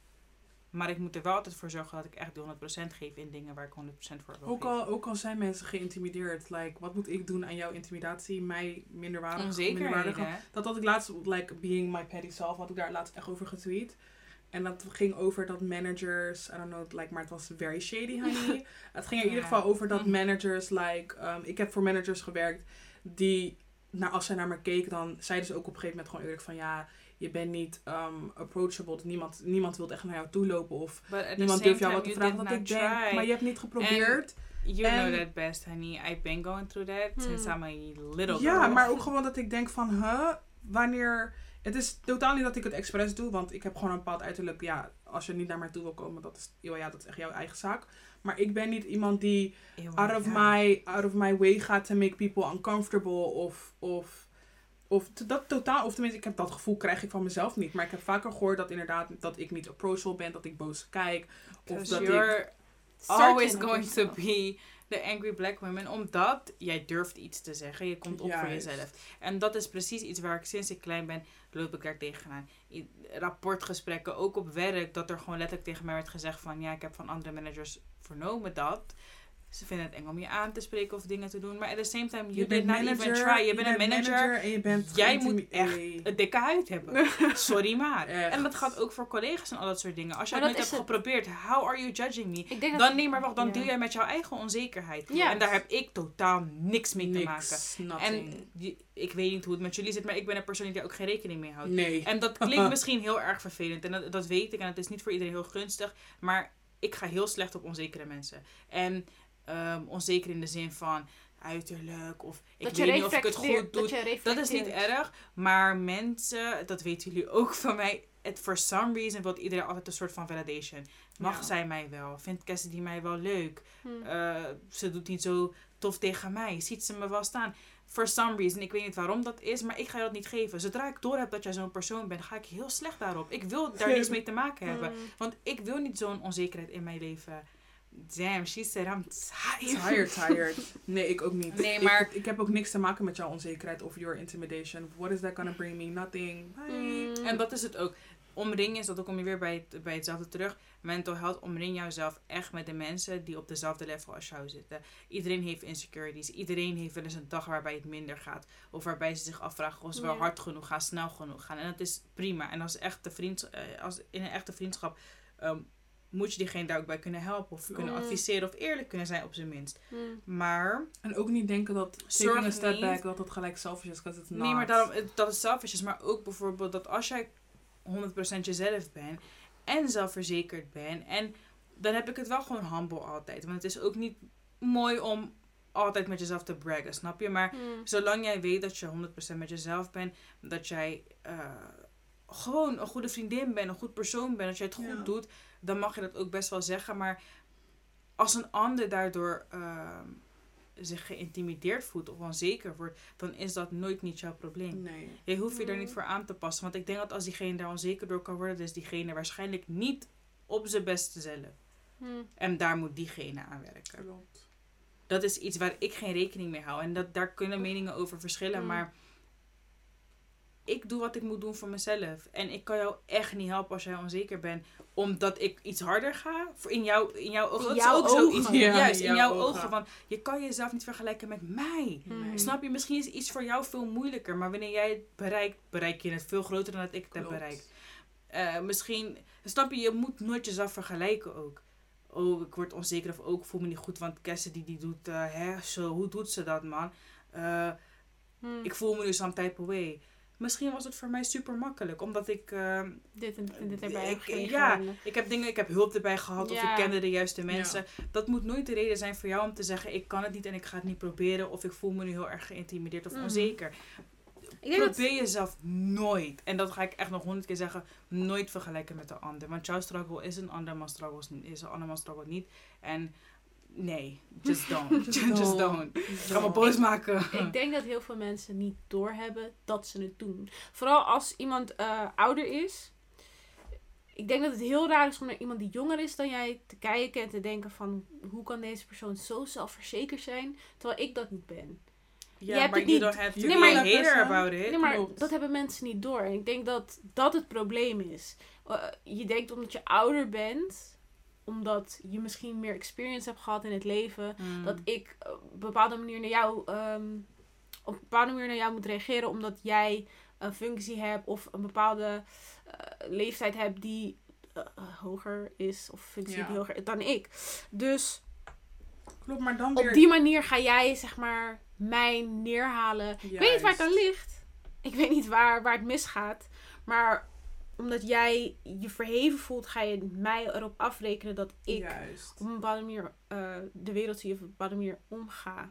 Maar ik moet er wel altijd voor zorgen dat ik echt die 100% geef in dingen waar ik 100% voor wil Ook al, ook al zijn mensen geïntimideerd, like, wat moet ik doen aan jouw intimidatie, mij minderwaardig, Onzekerheden. minderwaardig hè? Dat had ik laatst, like, being my petty self, had ik daar laatst echt over getweet. En dat ging over dat managers, I don't know, like, maar het was very shady, honey. het ging er in Ja. ieder geval over dat Mhm. managers, like, um, ik heb voor managers gewerkt die, nou, als zij naar me keken, dan zeiden ze ook op een gegeven moment gewoon eerlijk van, ja, je bent niet um, approachable. Niemand, niemand wil echt naar jou toe lopen of niemand durft jou wat te vragen. Dat did ik not denk, try. maar je hebt niet geprobeerd. You En- know that best, honey. I've been going through that Hmm. since I'm a little Ja, girl. maar ook gewoon dat ik denk van, huh, wanneer... Het is totaal niet dat ik het expres doe, want ik heb gewoon een bepaald uiterlijk. Ja, als je niet naar mij toe wil komen, dat is, ja, dat is echt jouw eigen zaak. Maar ik ben niet iemand die Eeuw, out of, ja. my, out of my way gaat to make people uncomfortable of... of of dat totaal, of tenminste, ik heb dat gevoel krijg ik van mezelf niet. Maar ik heb vaker gehoord dat inderdaad dat ik niet approachable ben, dat ik boos kijk. Of dat ik always going to be the angry black woman. Omdat jij durft iets te zeggen. Je komt op voor jezelf. En dat is precies iets waar ik sinds ik klein ben, loop ik daar tegenaan. In rapportgesprekken, ook op werk, dat er gewoon letterlijk tegen mij werd gezegd van... Ja, ik heb van andere managers vernomen dat. Ze vinden het eng om je aan te spreken of dingen te doen. Maar at the same time, you did not even try. Je, bent een manager. en je bent Jij moet echt Hey. een dikke huid hebben. Sorry maar. Echt. En dat gaat ook voor collega's en al dat soort dingen. Als je Maar het nooit hebt geprobeerd, how are you judging me? Ik denk dat... Dan nee, maar wacht, dan Ja. deal jij met jouw eigen onzekerheid. En daar heb ik totaal niks mee te maken. Niks, nothing. En die- ik weet niet hoe het met jullie zit, maar ik ben een persoon die daar ook geen rekening mee houdt. nee. En dat klinkt misschien heel erg vervelend. En dat, dat weet ik. En het is niet voor iedereen heel gunstig. Maar ik ga heel slecht op onzekere mensen. En ehm, onzeker in de zin van uiterlijk. Of ik dat weet niet of ik het goed doe. Dat, is niet erg. Maar mensen, dat weten jullie ook van mij. Het for some reason wil iedereen altijd een soort van validation. Mag Ja. zij mij wel? Vindt Cassidy mij wel leuk? Hmm. Eh, ze doet niet zo tof tegen mij. Ziet ze me wel staan? For some reason. Ik weet niet waarom dat is, maar ik ga je dat niet geven. Zodra ik door heb dat jij zo'n persoon bent, ga ik heel slecht daarop. Ik wil daar niets mee te maken hebben. Hmm. Want ik wil niet zo'n onzekerheid in mijn leven. Damn, she said I'm tired. Tired, tired. Nee, ik ook niet. Nee, Ik- maar- Ik, heb ook niks te maken met jouw onzekerheid of your intimidation. What is that gonna bring me? Nothing. Bye. Hmm. En dat is het ook. Omring is, dat ook kom je weer bij, het, bij hetzelfde terug. Mental health, omring jouzelf echt met de mensen die op dezelfde level als jou zitten. Iedereen heeft insecurities. Iedereen heeft wel eens een dag waarbij het minder gaat. Of waarbij ze zich afvragen of ze wel hard genoeg gaan, snel genoeg gaan. En dat is prima. En als, echte vriend, eh, als in een echte vriendschap ehm, moet je diegene daar ook bij kunnen helpen. Of kunnen Mm. adviseren of eerlijk kunnen zijn op zijn minst. Mm. Maar, En ook niet denken dat taking a step niet- back, dat dat gelijk selfish is. Because it's not. nee, maar daarom, het- dat is selfish is. Maar ook bijvoorbeeld dat als jij 100% jezelf bent en zelfverzekerd bent. En dan heb ik het wel gewoon humble altijd. Want het is ook niet mooi om altijd met jezelf te braggen, snap je? Maar Mm. zolang jij weet dat je 100% met jezelf bent, dat jij eh, gewoon een goede vriendin bent, een goed persoon bent, dat jij het goed Ja. doet, dan mag je dat ook best wel zeggen. Maar als een ander daardoor ehm, zich geïntimideerd voelt of onzeker wordt, dan is dat nooit niet jouw probleem. Nee. Je hoeft je daar Mm. niet voor aan te passen. Want ik denk dat als diegene daar onzeker door kan worden, dan is diegene waarschijnlijk niet op zijn beste zelf. Mm. En daar moet diegene aan werken. Klopt. Dat is iets waar ik geen rekening mee hou. En dat, daar kunnen meningen over verschillen. Mm. Maar ik doe wat ik moet doen voor mezelf. En ik kan jou echt niet helpen als jij onzeker bent. Omdat ik iets harder ga. Voor in, jou, in jouw ogen. In Dat is ook ogen. zoiets. Ja, Juist, in in jouw jouw ogen. ogen. Want je kan jezelf niet vergelijken met mij. Mm. Snap je? Misschien is iets voor jou veel moeilijker. Maar wanneer jij het bereikt, bereik je het veel groter dan dat ik het heb bereikt. Eh, misschien, snap je, je moet nooit jezelf vergelijken ook. Oh, ik word onzeker of ook ik voel me niet goed, want Cassidy die doet, eh, hè, zo, hoe doet ze dat man? Eh, Mm. ik voel me nu some type of way. Misschien was het voor mij super makkelijk, omdat ik, eh, dit en dit erbij ik- heb gekregen. ja. Ik heb dingen, ik heb hulp erbij gehad of ik kende de juiste mensen. Dat moet nooit de reden zijn voor jou om te zeggen, ik kan het niet en ik ga het niet proberen of ik voel me nu heel erg geïntimideerd of Mhm. onzeker. Ik denk dat, Probeer jezelf nooit, en dat ga ik echt nog honderd keer zeggen, nooit vergelijken met de ander. Want jouw struggle is een andermans struggle, is een andermans struggle niet. En nee, just don't. Just just, don't. Ga me boos maken. ik denk dat heel veel mensen niet doorhebben dat ze het doen. Vooral als iemand eh, ouder is. Ik denk dat het heel raar is om naar iemand die jonger is dan jij te kijken en te denken van hoe kan deze persoon zo zelfverzekerd zijn terwijl ik dat niet ben. Ja, hebt maar you niet. don't have to Nee, maar- hater about it. Nee, maar klopt. dat hebben mensen niet door. En ik denk dat dat het probleem is. Eh, je denkt omdat je ouder bent, omdat je misschien meer experience hebt gehad in het leven, Mm. dat ik op een bepaalde manier naar jou, ehm, op een bepaalde manier naar jou moet reageren, omdat jij een functie hebt of een bepaalde eh, leeftijd hebt die eh, eh, hoger is of functie Ja. die hoger is dan ik. Dus Klopt, maar dan op weer... die manier ga jij zeg maar mij neerhalen ik weet niet waar het aan ligt. Ik weet niet waar, waar het misgaat. Maar omdat jij je verheven voelt, ga je mij erop afrekenen dat ik Juist. op een bepaalde manier eh, de wereld zie of op een bepaalde manier omga.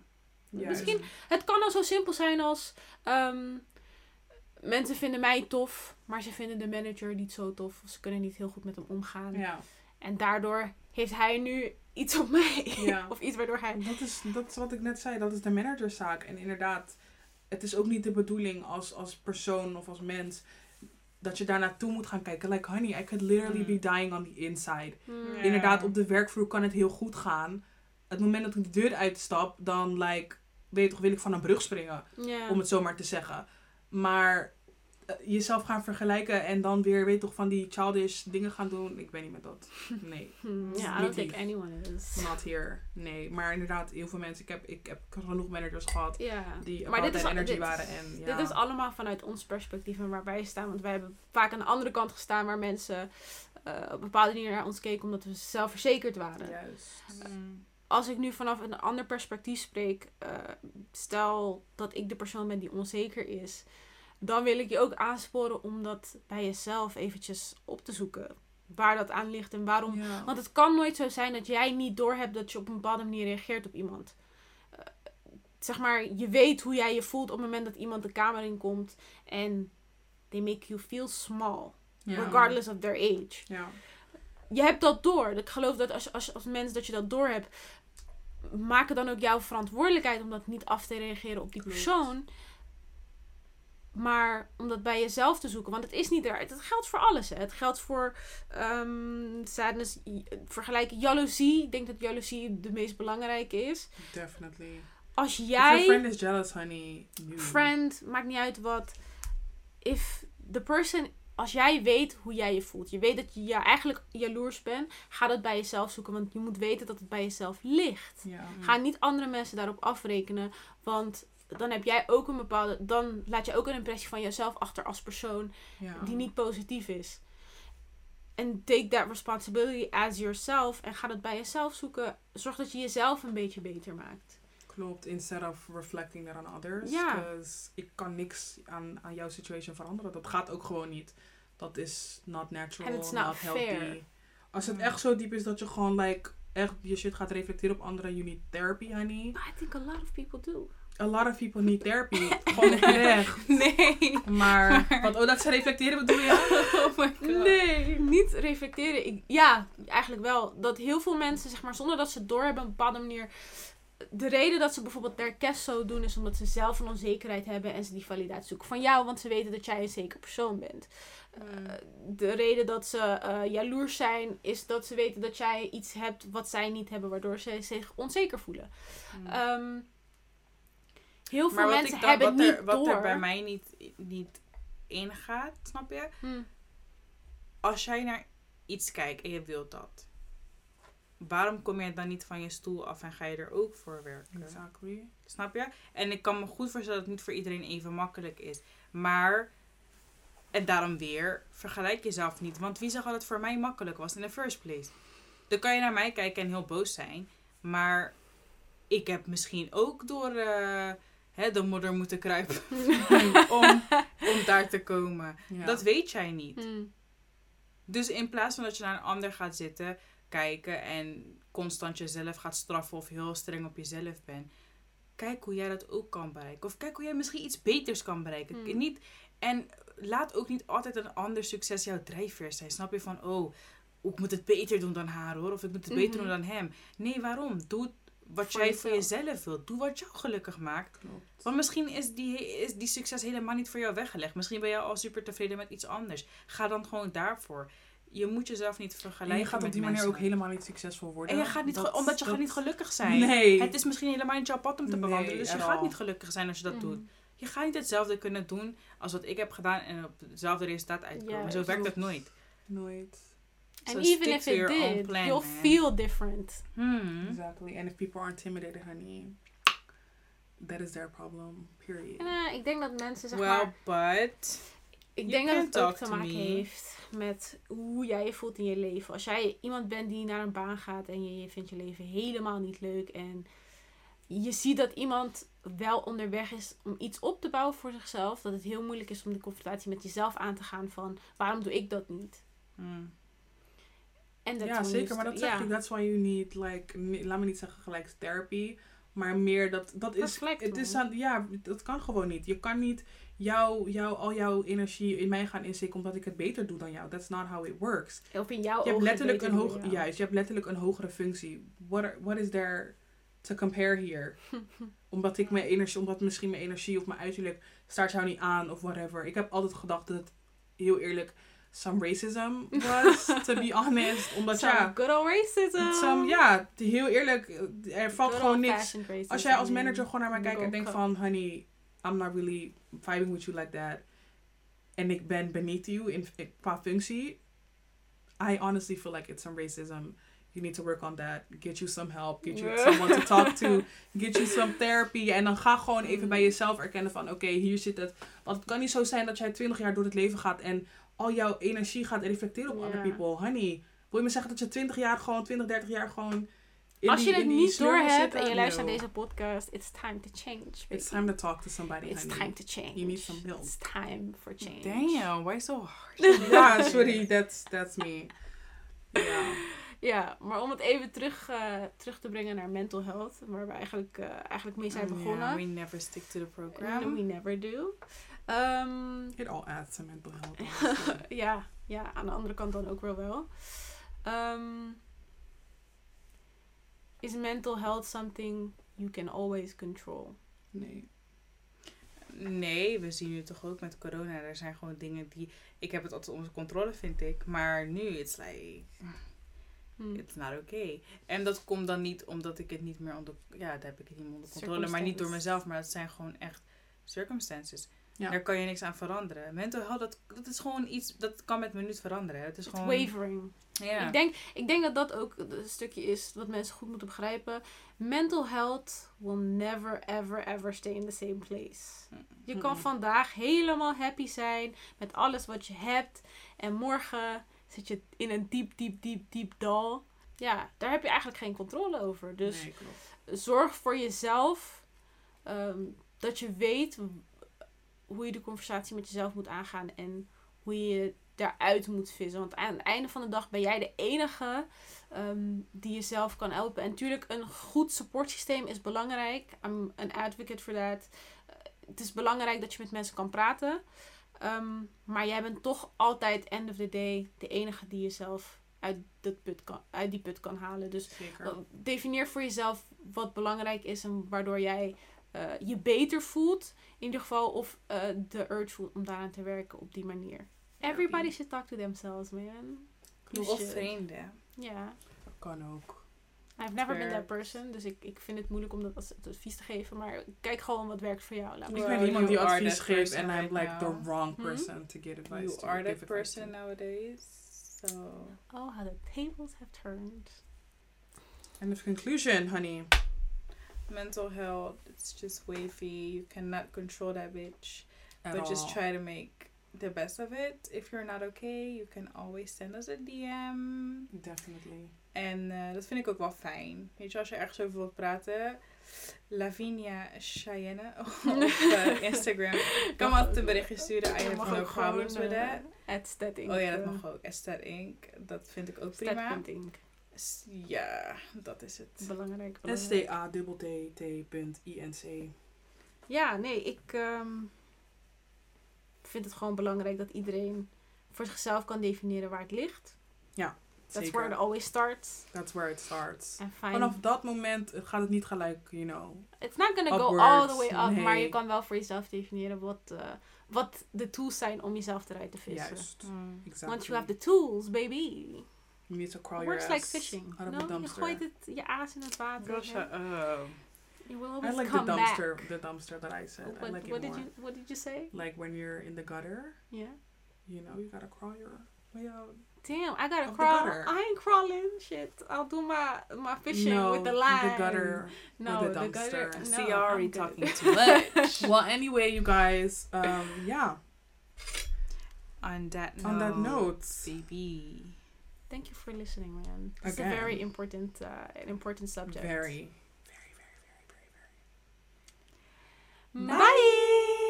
Juist. Misschien, het kan al zo simpel zijn als ehm, mensen vinden mij tof, maar ze vinden de manager niet zo tof. Of ze kunnen niet heel goed met hem omgaan. Ja. En daardoor heeft hij nu iets op mij. Ja. of iets waardoor hij... Dat is, dat is wat ik net zei, dat is de managerszaak. En inderdaad, het is ook niet de bedoeling als, als persoon of als mens dat je daar naartoe moet gaan kijken. Like, honey, I could literally Mm. be dying on the inside. Hmm. Inderdaad, op de werkvloer kan het heel goed gaan. Het moment dat ik de deur uitstap, dan, like, weet je toch, wil ik van een brug springen. Om het zo maar te zeggen. Maar jezelf gaan vergelijken en dan weer, weet toch, van die childish dingen gaan doen. Ik ben niet met dat. Nee. Hmm, ja, I don't think anyone is. Not here. Nee. Maar inderdaad, heel veel mensen. Ik heb, ik heb genoeg managers gehad die Maar dit is, energy dit, waren. En, ja. dit is allemaal vanuit ons perspectief en waar wij staan. Want wij hebben vaak aan de andere kant gestaan waar mensen eh, op een bepaalde manier naar ons keken omdat we zelfverzekerd waren. Juist. Mm. Als ik nu vanaf een ander perspectief spreek, eh, stel dat ik de persoon ben die onzeker is, dan wil ik je ook aansporen om dat bij jezelf eventjes op te zoeken. Waar dat aan ligt en waarom Ja. want het kan nooit zo zijn dat jij niet doorhebt dat je op een bepaalde manier reageert op iemand. Eh, zeg maar, je weet hoe jij je voelt op het moment dat iemand de kamer in komt en they make you feel small, Ja. regardless of their age. Ja. Je hebt dat door. Ik geloof dat als, als, als mens dat je dat door hebt, maak het dan ook jouw verantwoordelijkheid om dat niet af te reageren op die Klopt. Maar om dat bij jezelf te zoeken. Want het is niet er. Het geldt voor alles. Hè. Het geldt voor ehm sadness, vergelijken jaloezie. Ik denk dat jaloezie de meest belangrijke is. Definitely. Als If your jij, friend is jealous, honey. friend, maakt niet uit wat. If the person, als jij weet hoe jij je voelt. Je weet dat je ja, eigenlijk jaloers bent. Ga dat bij jezelf zoeken. Want je moet weten dat het bij jezelf ligt. Ga niet andere mensen daarop afrekenen. Want dan heb jij ook een bepaalde. Dan laat je ook een impressie van jezelf achter als persoon Ja. die niet positief is. En take that responsibility as yourself. En ga het bij jezelf zoeken. Zorg dat je jezelf een beetje beter maakt. Klopt, instead of reflecting that on others. Ja. Ik kan niks aan, aan jouw situation veranderen. Dat gaat ook gewoon niet. Dat is not natural, And it's not not healthy. fair. Als het Mm. echt zo diep is dat je gewoon like echt je shit gaat reflecteren op anderen, you need therapy, honey. But I think a lot of people do. A lot of people need therapy. gewoon. Nee. Maar, wat, oh, dat ze reflecteren bedoel je? Oh my god. Nee, niet reflecteren. Ik, ja, eigenlijk wel. Dat heel veel mensen, zeg maar, zonder dat ze het doorhebben op een bepaalde manier. De reden dat ze bijvoorbeeld their zo doen, is omdat ze zelf een onzekerheid hebben en ze die validatie zoeken van jou, want ze weten dat jij een zeker persoon bent. Eh, de reden dat ze eh, jaloers zijn, is dat ze weten dat jij iets hebt wat zij niet hebben, waardoor ze zich onzeker voelen. Mm. Ehm, heel veel maar mensen ik dan, hebben wat, niet er, wat door. er bij mij niet, niet ingaat, snap je? Hm. Als jij naar iets kijkt en je wilt dat. Waarom kom je dan niet van je stoel af en ga je er ook voor werken? Exactly. Snap je? En ik kan me goed voorstellen dat het niet voor iedereen even makkelijk is. Maar, en daarom weer, vergelijk jezelf niet. Want wie zag dat het voor mij makkelijk was in the first place? Dan kan je naar mij kijken en heel boos zijn. Maar ik heb misschien ook door eh, hè, de modder moeten kruipen om, om daar te komen. Ja. Dat weet jij niet. Hm. Dus in plaats van dat je naar een ander gaat zitten, kijken en constant jezelf gaat straffen of heel streng op jezelf bent, kijk hoe jij dat ook kan bereiken. Of kijk hoe jij misschien iets beters kan bereiken. Hmm. Niet, en laat ook niet altijd een ander succes jouw drijfveer zijn. Snap je van, oh, ik moet het beter doen dan haar hoor, of ik moet het beter Mhm. doen dan hem. Nee, waarom? Doe het wat Voor jij voor jezelf. jezelf wilt. Doe wat jou gelukkig maakt. Klopt. Want misschien is die, is die succes helemaal niet voor jou weggelegd. Misschien ben je al super tevreden met iets anders. Ga dan gewoon daarvoor. Je moet jezelf niet vergelijken En je gaat op die manier ook helemaal niet succesvol worden. En je gaat niet, Dat- omdat je dat- gaat niet gelukkig zijn. Nee. Het is misschien helemaal niet jouw pad om te Nee, bewandelen. dus je at gaat niet gelukkig zijn als je dat Mhm. doet. Je gaat niet hetzelfde kunnen doen als wat ik heb gedaan en op hetzelfde resultaat uitkomen. Ja, Zo werkt klopt. nooit. Nooit. And So even stick if to it your own did, plan, you'll man. feel different. Hmm. Exactly. And if people are intimidated, honey, that is their problem. Period. Eh, ik denk dat mensen, zeg Well, maar... but... Ik you denk dat can het ook talk te to maken me. heeft met hoe jij je voelt in je leven. Als jij iemand bent die naar een baan gaat en je, je vindt je leven helemaal niet leuk. En je ziet dat iemand wel onderweg is om iets op te bouwen voor zichzelf. Dat het heel moeilijk is om de confrontatie met jezelf aan te gaan van waarom doe ik dat niet? Hmm. En dat ja, zeker. dus- Maar dat zeg ik. That's why you need, like, laat me niet zeggen gelijk therapy. Maar meer dat, dat is, het is aan, ja, dat kan gewoon niet. Je kan niet jou, jou, al jouw energie in mij gaan insteken omdat ik het beter doe dan jou. That's not how it works. Of in jouw Je hebt letterlijk een hoog, jou. juist, je hebt letterlijk een hogere functie. What, are- what is there to compare here? omdat ik mijn energie, omdat misschien mijn energie of mijn uiterlijk staat jou niet aan of whatever. Ik heb altijd gedacht dat heel eerlijk some racism was, to be honest. Omdat Some ja, good old racism. some, ja, heel eerlijk, er valt Good gewoon niks. Als jij als manager gewoon naar mij kijkt en denkt van, honey, I'm not really vibing with you like that. En ik ben beneath you in, qua functie. I honestly feel like it's some racism. You need to work on that. Get you some help. Get you someone to talk to. Get you some therapy. En dan ga gewoon even bij jezelf erkennen van, oké, hier zit het. Want het kan niet zo zijn dat jij 20 jaar door het leven gaat en al jouw energie gaat reflecteren op Ja. other people. Honey, wil je me zeggen dat je 20 jaar gewoon, 20, 30 jaar gewoon... in Als die- je het die niet door hebt en je luistert naar deze podcast, it's time to change. It's time to talk to somebody, It's honey. time to change. You need some help. It's time for change. Damn, why so hard? Ja, sorry, that's, that's me. Ja. Ja, maar om het even terug, eh, terug te brengen naar mental health, waar we eigenlijk, eh, eigenlijk mee zijn begonnen. Yeah, we never stick to the No, program. we never do. Ehm, It all adds to mental ja, ja, aan de andere kant dan ook wel wel. Ehm, is mental health something you can always control? nee. Nee, we zien nu toch ook met corona. Er zijn gewoon dingen die... Ik heb het altijd onder controle, vind ik. Maar nu, it's like... Hm. It's not okay. En dat komt dan niet omdat ik het niet meer onder... Ja, daar heb ik het niet meer onder controle. Maar niet door mezelf. Maar dat zijn gewoon echt circumstances. Ja. Daar kan je niks aan veranderen. Mental health, dat, dat is gewoon iets... Dat kan met minuut veranderen. Het is It's gewoon... wavering. Ja. Ik, denk, ik denk dat dat ook een stukje is wat mensen goed moeten begrijpen. Mental health will never, ever, ever stay in the same place. Je kan vandaag helemaal happy zijn met alles wat je hebt. En morgen zit je in een diep, diep, diep, diep dal. Ja, daar heb je eigenlijk geen controle over. Dus Nee, zorg voor jezelf ehm, dat je weet hoe je de conversatie met jezelf moet aangaan en hoe je daaruit moet vissen. Want aan het einde van de dag ben jij de enige ehm, die jezelf kan helpen. En natuurlijk, een goed supportsysteem is belangrijk. I'm an advocate for that. Eh, het is belangrijk dat je met mensen kan praten. Ehm, maar jij bent toch altijd, end of the day, de enige die jezelf uit, dat put kan, uit die put kan halen. Dus Zeker. uh, definieer voor jezelf wat belangrijk is en waardoor jij eh, je beter voelt. In ieder geval, of eh, de urge voelt om daaraan te werken op die manier. Everybody should talk to themselves, man. You Of vrienden. Ja. Kan ook. I've never been that person, dus ik, ik vind het moeilijk om dat als advies te geven. Maar kijk gewoon wat werkt voor jou. Laat Ik ben iemand die you are advies geeft en I'm like the wrong Hmm? person to give advice You to. are give that person to. nowadays. So. Oh, how the tables have turned. And the conclusion, honey. Mental health, it's just wavy. You cannot control that bitch. At but just try to make the best of it. If you're not okay, you can always send us a DM. Definitely. En eh, dat vind ik ook wel fijn. Weet je, als je ergens over wilt praten. Lavinia Cheyenne op eh, Instagram. Kan me altijd een berichtje sturen. I have no problems with eh, that. at Stat Inc, Oh ja, dat eh, mag ook. Estet Inc. Dat vind ik ook Stat prima. Punt Inc. Ja, dat is het. Belangrijk. belangrijk. S-T-A-T-T-I-N-C. Ja, nee, ik ehm, vind het gewoon belangrijk dat iedereen voor zichzelf kan definiëren waar het ligt. That's Zeker. where it always starts. That's where it starts. Vanaf dat moment gaat het niet gelijk, you know. It's not gonna go upwards, all the way up, nee. maar je kan wel voor jezelf definiëren wat, eh, wat de tools zijn om jezelf eruit te vissen. Juist. Mm. Exactly. Once you have the tools, baby. You need to crawl It your works ass like fishing. out of No, the je dumpster. gooit het, je aas in het water. Girl, en shut up. You will I always like the dumpster, back. the dumpster that I said. I What, like what it did more. you What did you say? Like when you're in the gutter, Yeah. you know, you gotta crawl your way out. Damn, I gotta crawl. I ain't crawling. Shit, I'll do my my fishing no, with the line. the gutter. No, the the gutter. dumpster. No, See, you're already I'm good. talking too much. well, anyway, you guys, um, yeah. On that note. On that note, Baby. Thank you for listening, man. It's a very important, uh, an important subject. very, very, very, very, very, very. Bye.